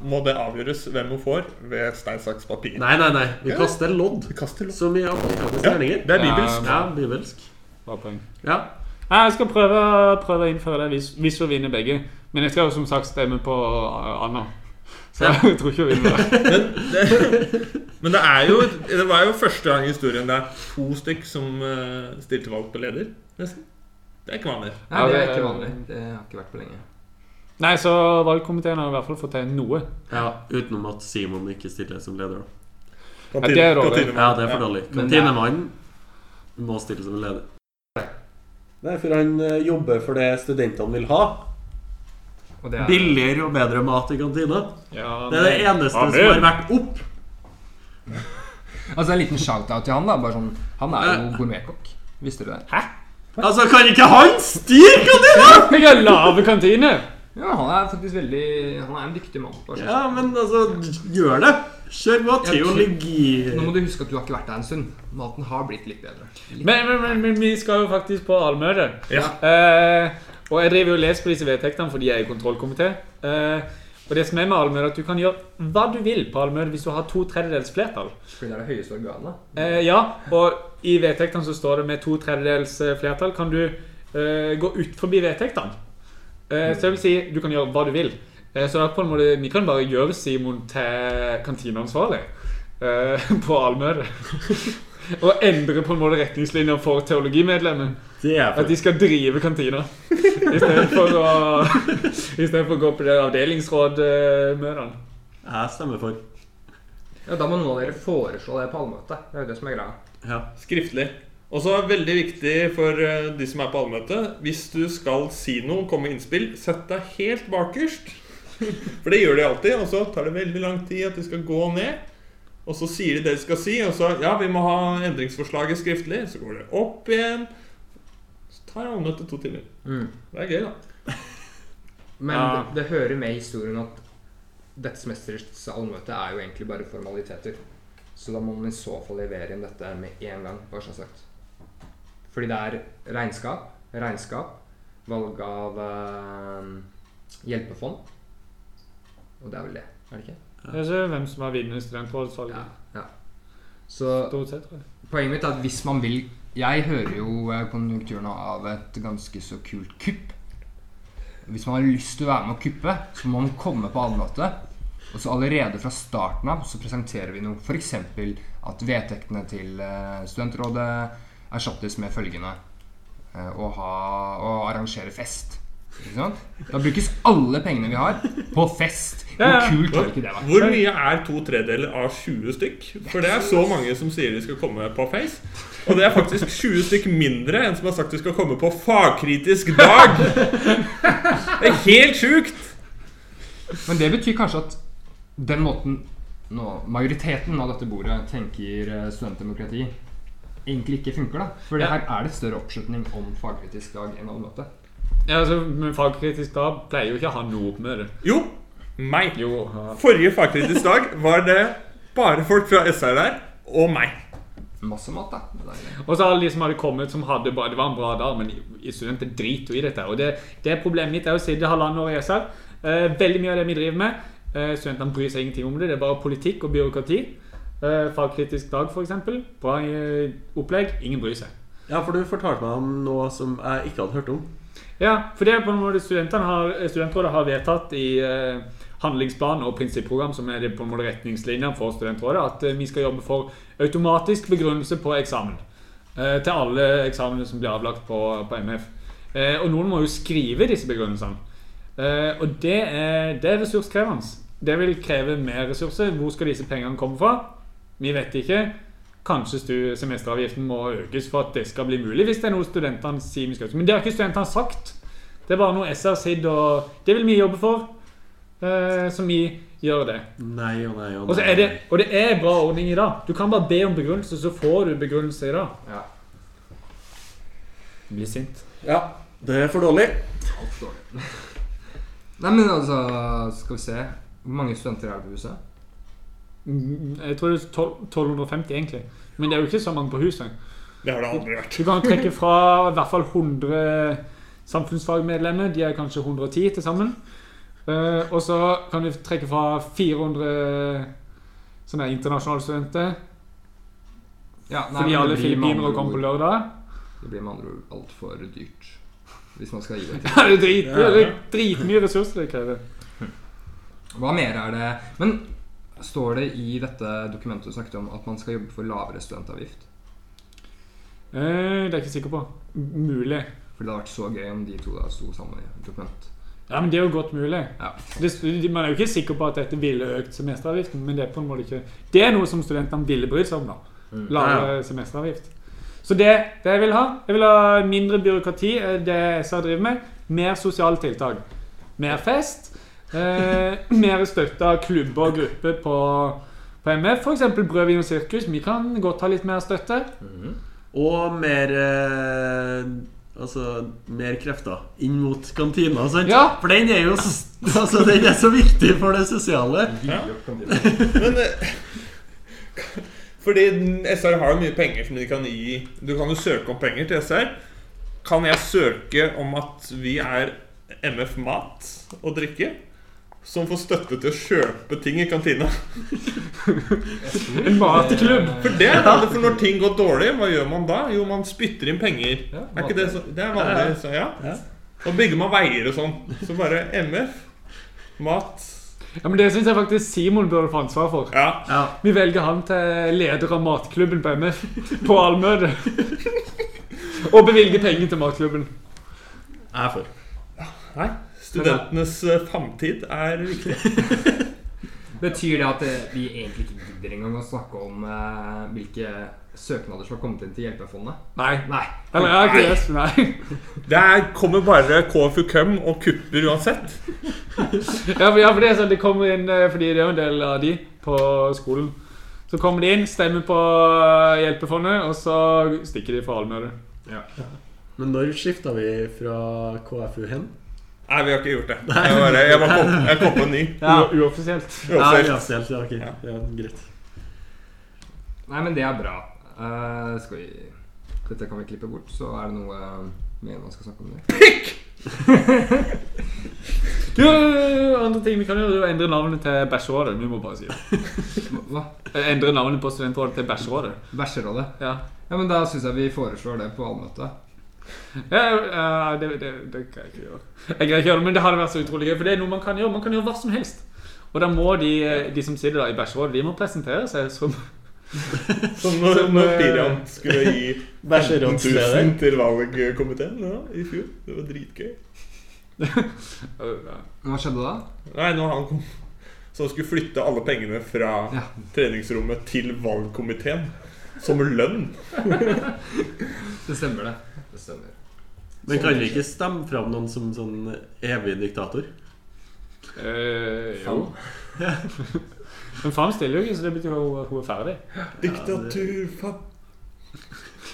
må det avgjøres hvem hun får ved stein, saks, papir. Nei, nei, nei. Vi kaster lodd. Vi kaster lodd. Som i amerikanske Ja, terninger. det er bibelsk. Ja, bibelsk. Bra poeng. Ja. Nei, Jeg skal prøve, prøve å innføre det hvis, hvis hun vinner begge. Men jeg skal jo som sagt stemme på uh, Anna. Så jeg tror ikke hun vinner det. *laughs* Men det, men det er jo Det var jo første gang i historien det er to stykk som eh, stilte valg på leder. Nesten. Det er ikke vanlig. Nei, det er ikke vanlig. Det har ikke vært på lenge. Nei, så valgkomiteen har i hvert fall fått til noe. ja. Utenom at Simon ikke stiller som leder. da. Kantine, Ja, det er dårlig. Ja, det er for dårlig. Kantinemannen må stille som leder. Nei, for han eh, jobber for det studentene vil ha. Og det er, Billigere og bedre mat i kantina. Ja, Det er det eneste Ja, som har vært opp. altså En liten shout-out til han. da Bare sånn, Han er jo gourmetkokk. Visste du det? Altså, kan ikke han styre kantina?! Jeg har lave kantine! Ja, Han er faktisk veldig Han er en dyktig mann. Ja, men altså, gjør det. Kjør på teologi. Nå må du huske at du har ikke vært der en stund. Maten har blitt litt bedre. Litt. Men, men, men, men vi skal jo faktisk på allmøte. Ja. Eh, og jeg driver jo og leser på disse vedtektene fordi jeg er i kontrollkomité. Eh, og det som er med allmøte, at du kan gjøre hva du vil på allmøte hvis du har to tredjedels flertall. Fordi det er det høyeste organet. Eh, ja, og i vedtektene så står det med to tredjedels eh, flertall kan du uh, gå ut forbi vedtektene. Uh, så det vil si, du kan gjøre hva du vil. Uh, så på en måte, vi kan bare gjøre Simon til kantineansvarlig eh, *laughs* på allmøte. *laughs* og endre på en måte retningslinjer for teologimedlemmer. Er At de skal drive kantina. Istedenfor å, *laughs* i for å gå på det avdelingsrådmøtene. Jeg stemmer for. Ja, Da må noen av dere foreslå det på allmøtet. Det er jo det som er greia. Ja. Skriftlig. Og så er det veldig viktig for eh, de som er på allmøte Hvis du skal si noe, komme med innspill, sett deg helt bakerst. For det gjør de alltid, og så tar det veldig lang tid at de skal gå ned. Og så sier de det de skal si, og så Ja, vi må ha endringsforslaget skriftlig. Så går det opp igjen. Så tar allmøtet to timer. Det er gøy, da. Men Ja. det, det hører med i historien at dette semesterets allmøte er jo egentlig bare formaliteter. Så da må man i så fall levere inn dette med en gang. bare sånn sagt. Fordi det er regnskap, regnskap, valg av eh, hjelpefond. Og det er vel det, er det ikke? Jeg ser hvem som har vunnet studentrådsvalget. ja. Så Stort sett. Poenget mitt er at hvis man vil Jeg hører jo eh, konjunkturen av et ganske så kult kupp. Hvis man har lyst til å være med å kuppe, så må man komme på allmøte. Og så allerede fra starten av så presenterer vi noe. F.eks. at vedtektene til eh, studentrådet erstattes med følgende eh, å, ha, å arrangere fest. Da brukes alle pengene vi har, på fest. Hvor Ja, ja. kult har ikke det vært? Hvor mye er to tredeler av 20 stykk? For det er så mange som sier de skal komme på Face. Og det er faktisk 20 stykk mindre enn som har sagt de skal komme på fagkritisk dag. Det er helt sjukt! Men det betyr kanskje at den måten nå, majoriteten av dette bordet tenker eh, studentdemokrati, egentlig ikke funker. da For det her er det større oppslutning om fagkritisk dag enn allmøte. Ja, altså, men Fagkritisk dag pleier jo ikke å ha noe oppmøte. Jo, meg. Jo, ja. Forrige fagkritisk dag var det bare folk fra SR der, og meg. Masse mat, da. Det. Og så alle de som hadde kommet som hadde bare Det var en bra dag, men studenter driter jo i dette. Og det, det problemet mitt er å sitte halvannet år i SR. Eh, veldig mye av det vi driver med, studentene bryr seg ingenting om det. Det er bare politikk og byråkrati. Eh, fagkritisk dag, f.eks. Bra eh, opplegg. Ingen bryr seg. Ja, for du fortalte meg om noe som jeg ikke hadde hørt om. Ja, for det er på en måte har, Studentrådet har vedtatt i eh, handlingsplan og prinsipprogram, som er det på en måte retningslinjene for studentrådet, at eh, vi skal jobbe for automatisk begrunnelse på eksamen. Eh, til alle eksamene som blir avlagt på, på MF. Eh, og noen må jo skrive disse begrunnelsene. Eh, og det er, det er ressurskrevende. Det vil kreve mer ressurser. Hvor skal disse pengene komme fra? Vi vet ikke. Kanskje semesteravgiften må økes for at det skal bli mulig, hvis det er noe studentene sier vi skal. Men det har ikke studentene sagt. Det er bare noe SR sier, og det vil vi jobbe for. Uh, så vi gjør det. Nei og nei og nei. Og, så er det, og det er bra ordning i dag. Du kan bare be om begrunnelse, så får du begrunnelse i dag. Ja. Bli sint. Ja, det er for dårlig. Alt dårlig. Nei, men altså, skal vi se Hvor mange studenter er det på huset? Mm, Jeg tror det er 12 1250 egentlig. Men det er jo ikke så mange på huset. Det har det aldri vært. Du kan trekke fra i hvert fall 100 samfunnsfagmedlemmer. De er kanskje 110 til sammen. Eh, og så kan du trekke fra 400 sånne internasjonale studenter. Ja, nei, Fordi alle filippinere kommer på lørdag. Det blir med andre ord altfor dyrt. Hvis man skal gi det *laughs* til. Ja, det er drit, ja, ja. dritmye ressurser det krever. Hva mer er det Men står det i dette dokumentet du snakket om, at man skal jobbe for lavere studentavgift? Eh, det er jeg ikke sikker på. Mulig. For det hadde vært så gøy om de to da sto sammen i dokument. Ja, men det er jo godt mulig. Ja. Det, man er jo ikke sikker på at dette ville økt semesteravgiften, men det er på en måte ikke Det er noe som studentene ville brydd seg om, da. Lavere semesteravgift. Så det, det jeg vil ha Jeg vil ha mindre byråkrati, eh, det SR driver med. Mer sosiale tiltak. Mer fest. Eh, mer støtte av klubber og grupper på, på MF. F.eks. Brød, vin og sirkus. Vi kan godt ha litt mer støtte. Og mer eh, Altså mer krefter inn mot kantina. Sant? Ja. For den er jo *laughs* altså, den er så viktig for det sosiale. Ja. Men eh, Fordi SR har jo mye penger som de kan gi Du kan jo søke om penger til SR. Kan jeg søke om at vi er MF Mat og drikke? Som får støtte til å kjøpe ting i kantina. En matklubb. For det er det, for når ting går dårlig, hva gjør man da? Jo, man spytter inn penger. Ja, Er ikke det så Det er vanlig, så ja. Og bygger man veier og sånn. Så bare MF, mat Ja, men Det syns jeg faktisk Simon burde få ansvar for. Ja. Vi velger han til leder av matklubben på MF på allmøte. Og bevilger penger til matklubben. Jeg er for. Nei. Studentenes eh, framtid er viktig. *laughs* Betyr det at eh, vi egentlig ikke gidder engang å snakke om eh, hvilke søknader som har kommet inn til Hjelpefondet? Nei. Nei. Eller jeg har ikke nei. *laughs* Det er, kommer bare KFU-køm og kupper uansett. *laughs* Ja, for, ja, for det er sånn, de kommer inn eh, Fordi det er jo en del av de på skolen. Så kommer de inn, stemmer på eh, Hjelpefondet, og så stikker de fra allmøte. Men når skifta vi fra KFU hen? Nei, vi har ikke gjort det. Jeg, bare, jeg, bare kom, jeg kom på en ny. Ja. Uoffisielt. Ja, Uansett. uansett, ja, ok. Ja. Ja, greit. Nei, men det er bra. Eh, skal vi Dette kan vi klippe bort, så er det noe eh, mer man skal snakke om det. *laughs* Jo, andre ting vi kan gjøre, er å endre navnet til Bæsjerådet. Vi må bare si det. Hva? Eh, Endre navnet på studentrådet til Bæsjerådet. Bæsjerådet? Ja. Ja, men da syns jeg vi foreslår det på allmøtet. Ja, det, det, det kan jeg ikke gjøre. Jeg greier ikke gjøre det, men det hadde vært så utrolig gøy. For det er noe man kan gjøre. Man kan gjøre hva som helst. Og da må de, de som sitter der i Bæsjerådet, de må presentere seg som *laughs* Som når, Som, når Pirian skulle gi 15 Bæsjerådsleder. 000 til valgkomiteen ja, i fjor. Det var dritgøy. *laughs* Hva skjedde da? Nei, når han kom Så han skulle flytte alle pengene fra Ja. treningsrommet til valgkomiteen. Som lønn. *laughs* Det stemmer, det. Det stemmer. Men kan vi ikke stemme fram noen som sånn evig diktator? Eh, jo. Men faen stiller jo ikke, så det betyr jo at hun er ferdig. Diktatur, faen.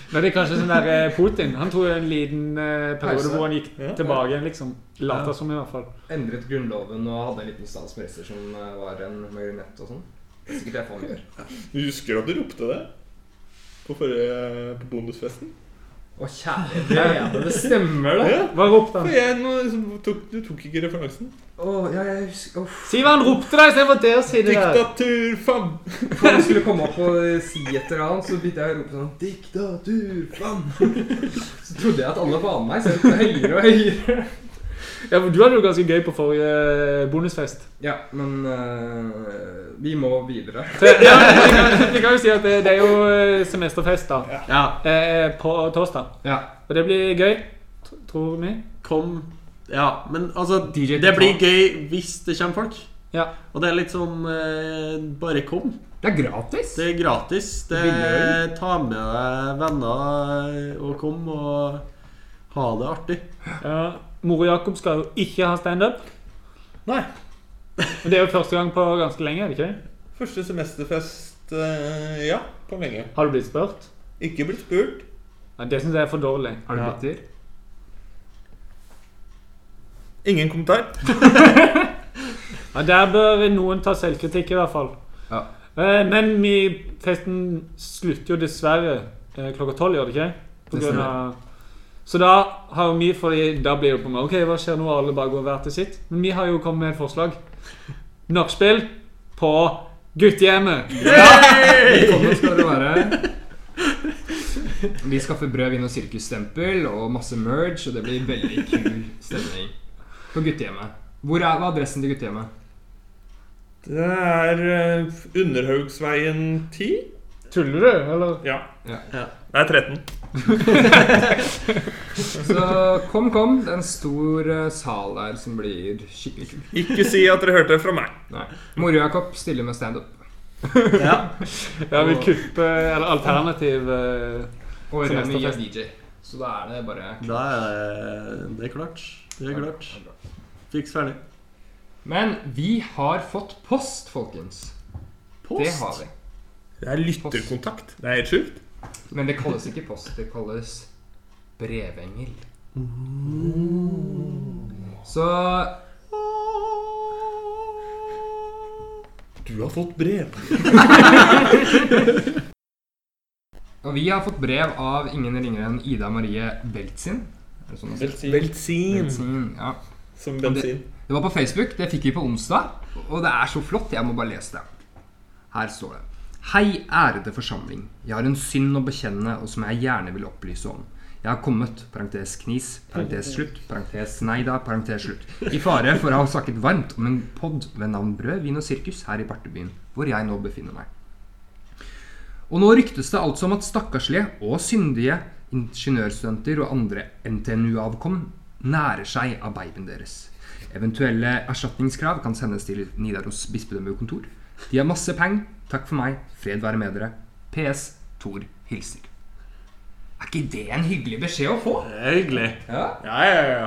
Men det er kanskje sånn der eh, Putin. Han tror en liten eh, periode hvor han gikk tilbake igjen, liksom. Lata som, i hvert fall. Endret grunnloven og hadde en liten statsminister som eh, var en marionett og sånn. Det er sikkert det han gjør. Du husker at du ropte det? På forrige på bonusfesten? Å, kjære vene, det stemmer, det! Ja. Hva ropte For han? jeg, nå, liksom, tok, du tok ikke referansen. Å, ja, jeg husker oh. Si hva han ropte, da, istedenfor det å si det der. Diktatur, faen! Når han skulle komme opp og si et eller annet, så begynte jeg å rope sånn Diktatur, faen! Så trodde jeg at alle var med meg, så jeg ropte høyere og høyere. Ja, men Du hadde det jo ganske gøy på forrige bonusfest. Ja, men uh, vi må videre. Så, ja, vi, kan, vi kan jo si at det, det er jo eh, semesterfest da Ja, eh, på torsdag. Ja. Og det blir gøy, tror vi. kom Ja, men altså DJ Det blir gøy hvis det kommer folk. Ja. Og det er litt sånn eh, Bare kom. Det er gratis. Det er gratis. Det er, Ta med deg venner og kom og ha det artig. Ja, Mor og Jakob skal jo ikke ha standup. Nei. Men Det er jo første gang på ganske lenge, er det ikke det? Første semesterfest eh, Ja, på lenge. Har du blitt spurt? Ikke blitt spurt. Nei, Det syns jeg er for dårlig. Har du Ja. Ingen kommentar. *laughs* Ja, Der bør noen ta selvkritikk, i hvert fall. Ja. Eh, Men vi, festen slutter jo dessverre eh, klokka tolv, gjør det ikke? Av så da har vi fordi Da blir det på meg Ok, hva skjer nå? Alle bare går hver til sitt. Men vi har jo kommet med et forslag. Nachspiel på guttehjemmet. Velkommen skal dere være. Vi skaffer brød, vin og sirkusstempel og masse merge, og det blir veldig kul stemning på guttehjemmet. Hvor er hva er adressen til guttehjemmet? Det er eh, Underhaugsveien 10. Tuller du, eller? Ja. Ja. Det er 13. Så kom, kom. Det er en stor eh, sal der som blir skikkelig kul. Ikke si at dere hørte det fra meg. Nei. Moro-Jakob stiller med standup. Ja. *laughs* Ja, vi kupper Eller alternativ eh, Og Remi er. DJ. Så da er det bare Da er det, det klart. Det er klart. Fiks ferdig. Men vi har fått post, folkens. Post? Det har vi. Det er lytterkontakt. Det er helt sjukt. Men det kalles ikke post, det kalles brevengel. Så Du har fått brev. Og vi har fått brev av ingen ringere enn Ida Marie Beltzin. Det sånn? Belsin. Ja. Som bensin. Det var på Facebook. Det fikk vi på onsdag. Og det er så flott. Jeg må bare lese det. Her står det. Hei, ærede forsamling. Jeg har en synd å bekjenne, og som jeg gjerne vil opplyse om. Jeg har kommet, parentes knis, parentes slutt, parentes nei da, parentes slutt, i fare for å ha snakket varmt om en pod ved navn Brød, vin og sirkus her i Bartebyen, hvor jeg nå befinner meg. Og nå ryktes det altså om at stakkarslige og syndige ingeniørstudenter og andre NTNU-avkom nærer seg av babyen deres. Eventuelle erstatningskrav kan sendes til Nidaros bispedømmekontor. De har masse peng. Takk for meg. Fred være med dere. PS. Tor hilser. Er ikke det en hyggelig beskjed å få? Det er hyggelig. Ja. Ja, ja, ja.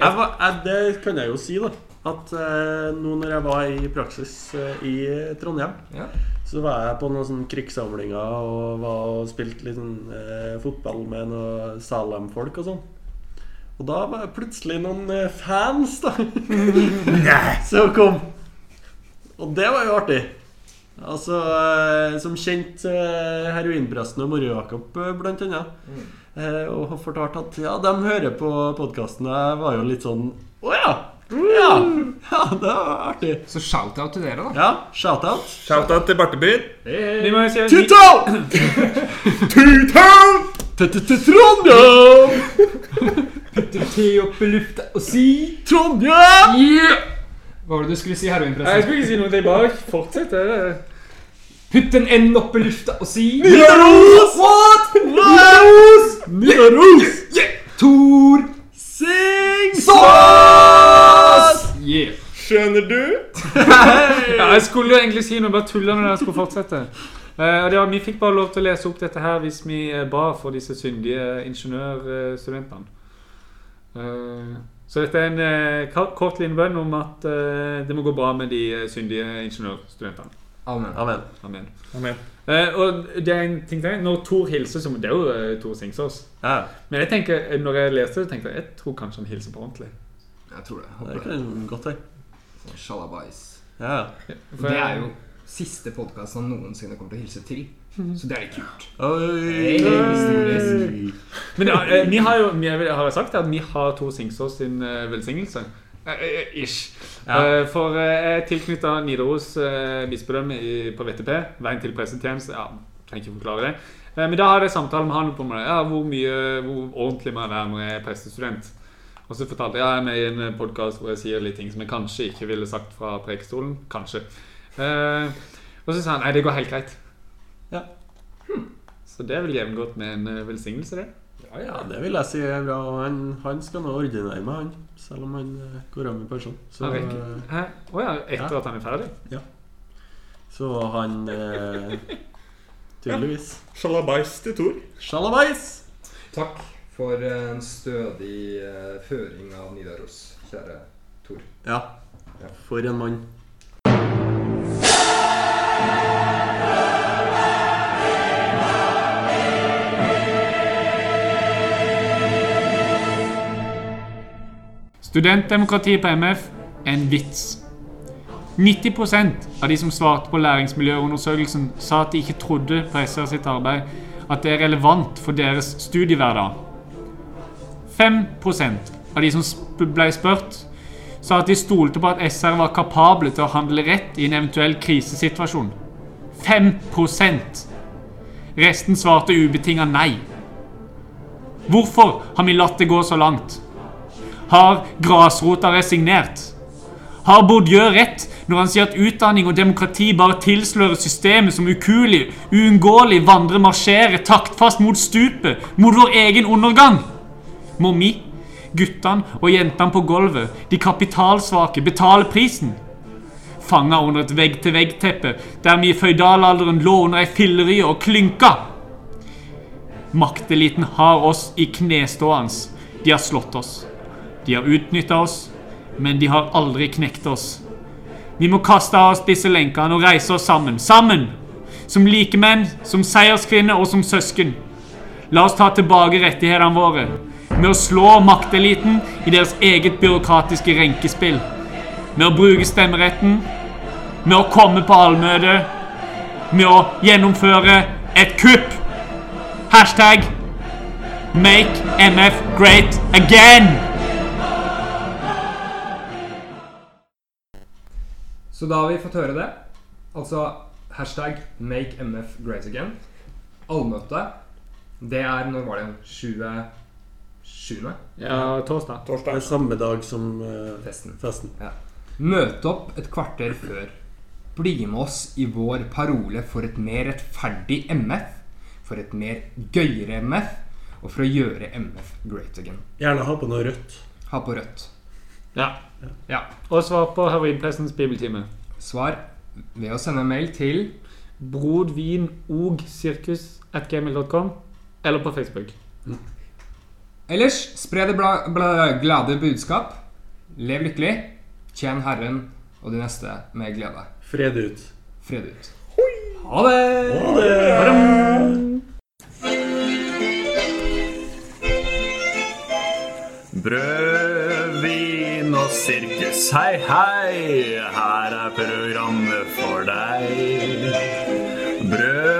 Jeg jeg, det kan jeg jo si, da. At eh, nå når jeg var i praksis eh, i Trondheim, Ja. Så var jeg på noen sånne krigssamlinger og var og spilte litt sånn eh, fotball med noen Salem-folk og sånn. Og da var det plutselig noen eh, fans, da. *laughs* Som kom. Og det var jo artig. Altså, eh, Som kjent eh, heroinpresten og Moro-Jakob, eh, blant annet. Eh, og har fortalt at ja, de hører på podkasten. Jeg var jo litt sånn Å ja! Ja, ja det var artig. Så shout-out til dere, da. Ja, shout-out. Shout-out til Bartebyen. Vi må jo si! Trondheim! Putter te opp i lufta og si Trondheim! yeah! Hva var det du skulle si, Nei, jeg skulle ikke si noe. Jeg bare fortsett. Putt en N opp i lufta og si Nidaros! What? Nidaros! Nidaros! Yeah! Tor Sing Sås! Skjønner du? *laughs* Ja, jeg skulle jo egentlig si noe, bare tulla når jeg skulle fortsette. Uh, ja, Vi fikk bare lov til å lese opp dette her hvis vi eh, ba for disse syndige ingeniørstudentene. Uh, så dette er en uh, kort liten bønn om at eh, det må gå bra med de eh, syndige ingeniørstudentene. Amen. Amen. Amen. Amen. Eh, og det er en ting til. Når Thor hilser som, Det er jo eh, Thor Singsås. Ja, Men jeg tenker, eh, når jeg leste det, tenkte jeg jeg tror kanskje han hilser på ordentlig. Jeg tror det. det Håper det. kan godt være. Shalabais. Ja. For Det er jo siste podkast han noensinne kommer til å hilse til. Så det er litt kult. Oi. hey. historisk. Men ja, eh, vi har jo vi har sagt at vi har to Singsås sin eh, velsignelse. Eh, ish. Ja. For jeg er tilknytta Nidaros bispedømme på VTP. Veien til pressetjeneste. Ja, trenger ikke forklare det. Men da hadde jeg samtale med han om ja, hvor mye, hvor ordentlig man er når jeg er prestestudent. Og så fortalte jeg ja, jeg er med i en podkast hvor jeg sier litt ting som jeg kanskje ikke ville sagt fra prekestolen. Kanskje. Eh, og så sa han nei, det går helt greit. Ja. Så det er vel jevngodt med en eh, velsignelse, det. Ja, det vil jeg si er bra. og Han, han skal nå ordinere med, han. Selv om han eh, går av med pensjon. Å eh? Å ja, etter Ja. at han er ferdig? Ja. så han eh, *laughs* Tydeligvis. Shalabais til Thor. Sjalabais! Takk for en stødig eh, føring av Nidaros, kjære Tor. Ja. For en mann. Studentdemokratiet på MF er en vits. 90% av de som svarte på læringsmiljøundersøkelsen, sa at de ikke trodde på SR sitt arbeid, at det er relevant for deres studiehverdag. 5% av de som ble spurt, sa at de stolte på at SR var kapable til å handle rett i en eventuell krisesituasjon. 5% Resten svarte ubetinga nei. Hvorfor har vi latt det gå så langt? Har grasrota resignert? Har Bourdieu rett når han sier at utdanning og demokrati bare tilslører systemet som ukuelig, uunngåelig vandrer marsjerer taktfast mot stupet, mot vår egen undergang? Vi, guttene og jentene på gulvet, de kapitalsvake, betale prisen? Fanga under et vegg-til-vegg-teppe der vi i føydalalderen lå under ei fillerye og klynka? Makteliten har oss i knestående. De har slått oss. De har utnytta oss, men de har aldri knekt oss. Vi må kaste av oss disse lenkene og reise oss sammen. Sammen! Som likemenn, som seierskvinner og som søsken. La oss ta tilbake rettighetene våre med å slå makteliten i deres eget byråkratiske renkespill. Med å bruke stemmeretten, med å komme på allmøte, med å gjennomføre et kupp. Hashtag Make MF great again! Så da har vi fått høre det. Altså hashtag make MF great again. Allmøte. Det er Når var det? 27. Ja, torsdag. Det Torsdag. er samme dag som uh, Festen. festen. Møte opp et kvarter før. Bli med oss i vår parole for et mer rettferdig MF. For et mer gøyere MF. Og for å gjøre MF great again. Gjerne ha på noe rødt. Ha på rødt. Ja. Ja. Og svar på Heroinpressens bibeltime. Svar ved å sende mail til brodvinogsirkus.gmail.com eller på Facebook. Ellers, spre det bla, bla, glade budskap. Lev lykkelig. Tjen Herren og de neste med glede. Fred ut. Fred ut. Ha det! Ha det! Ha det. Brød, vin og sirkus, hei, hei, her er programmet for deg. Brød,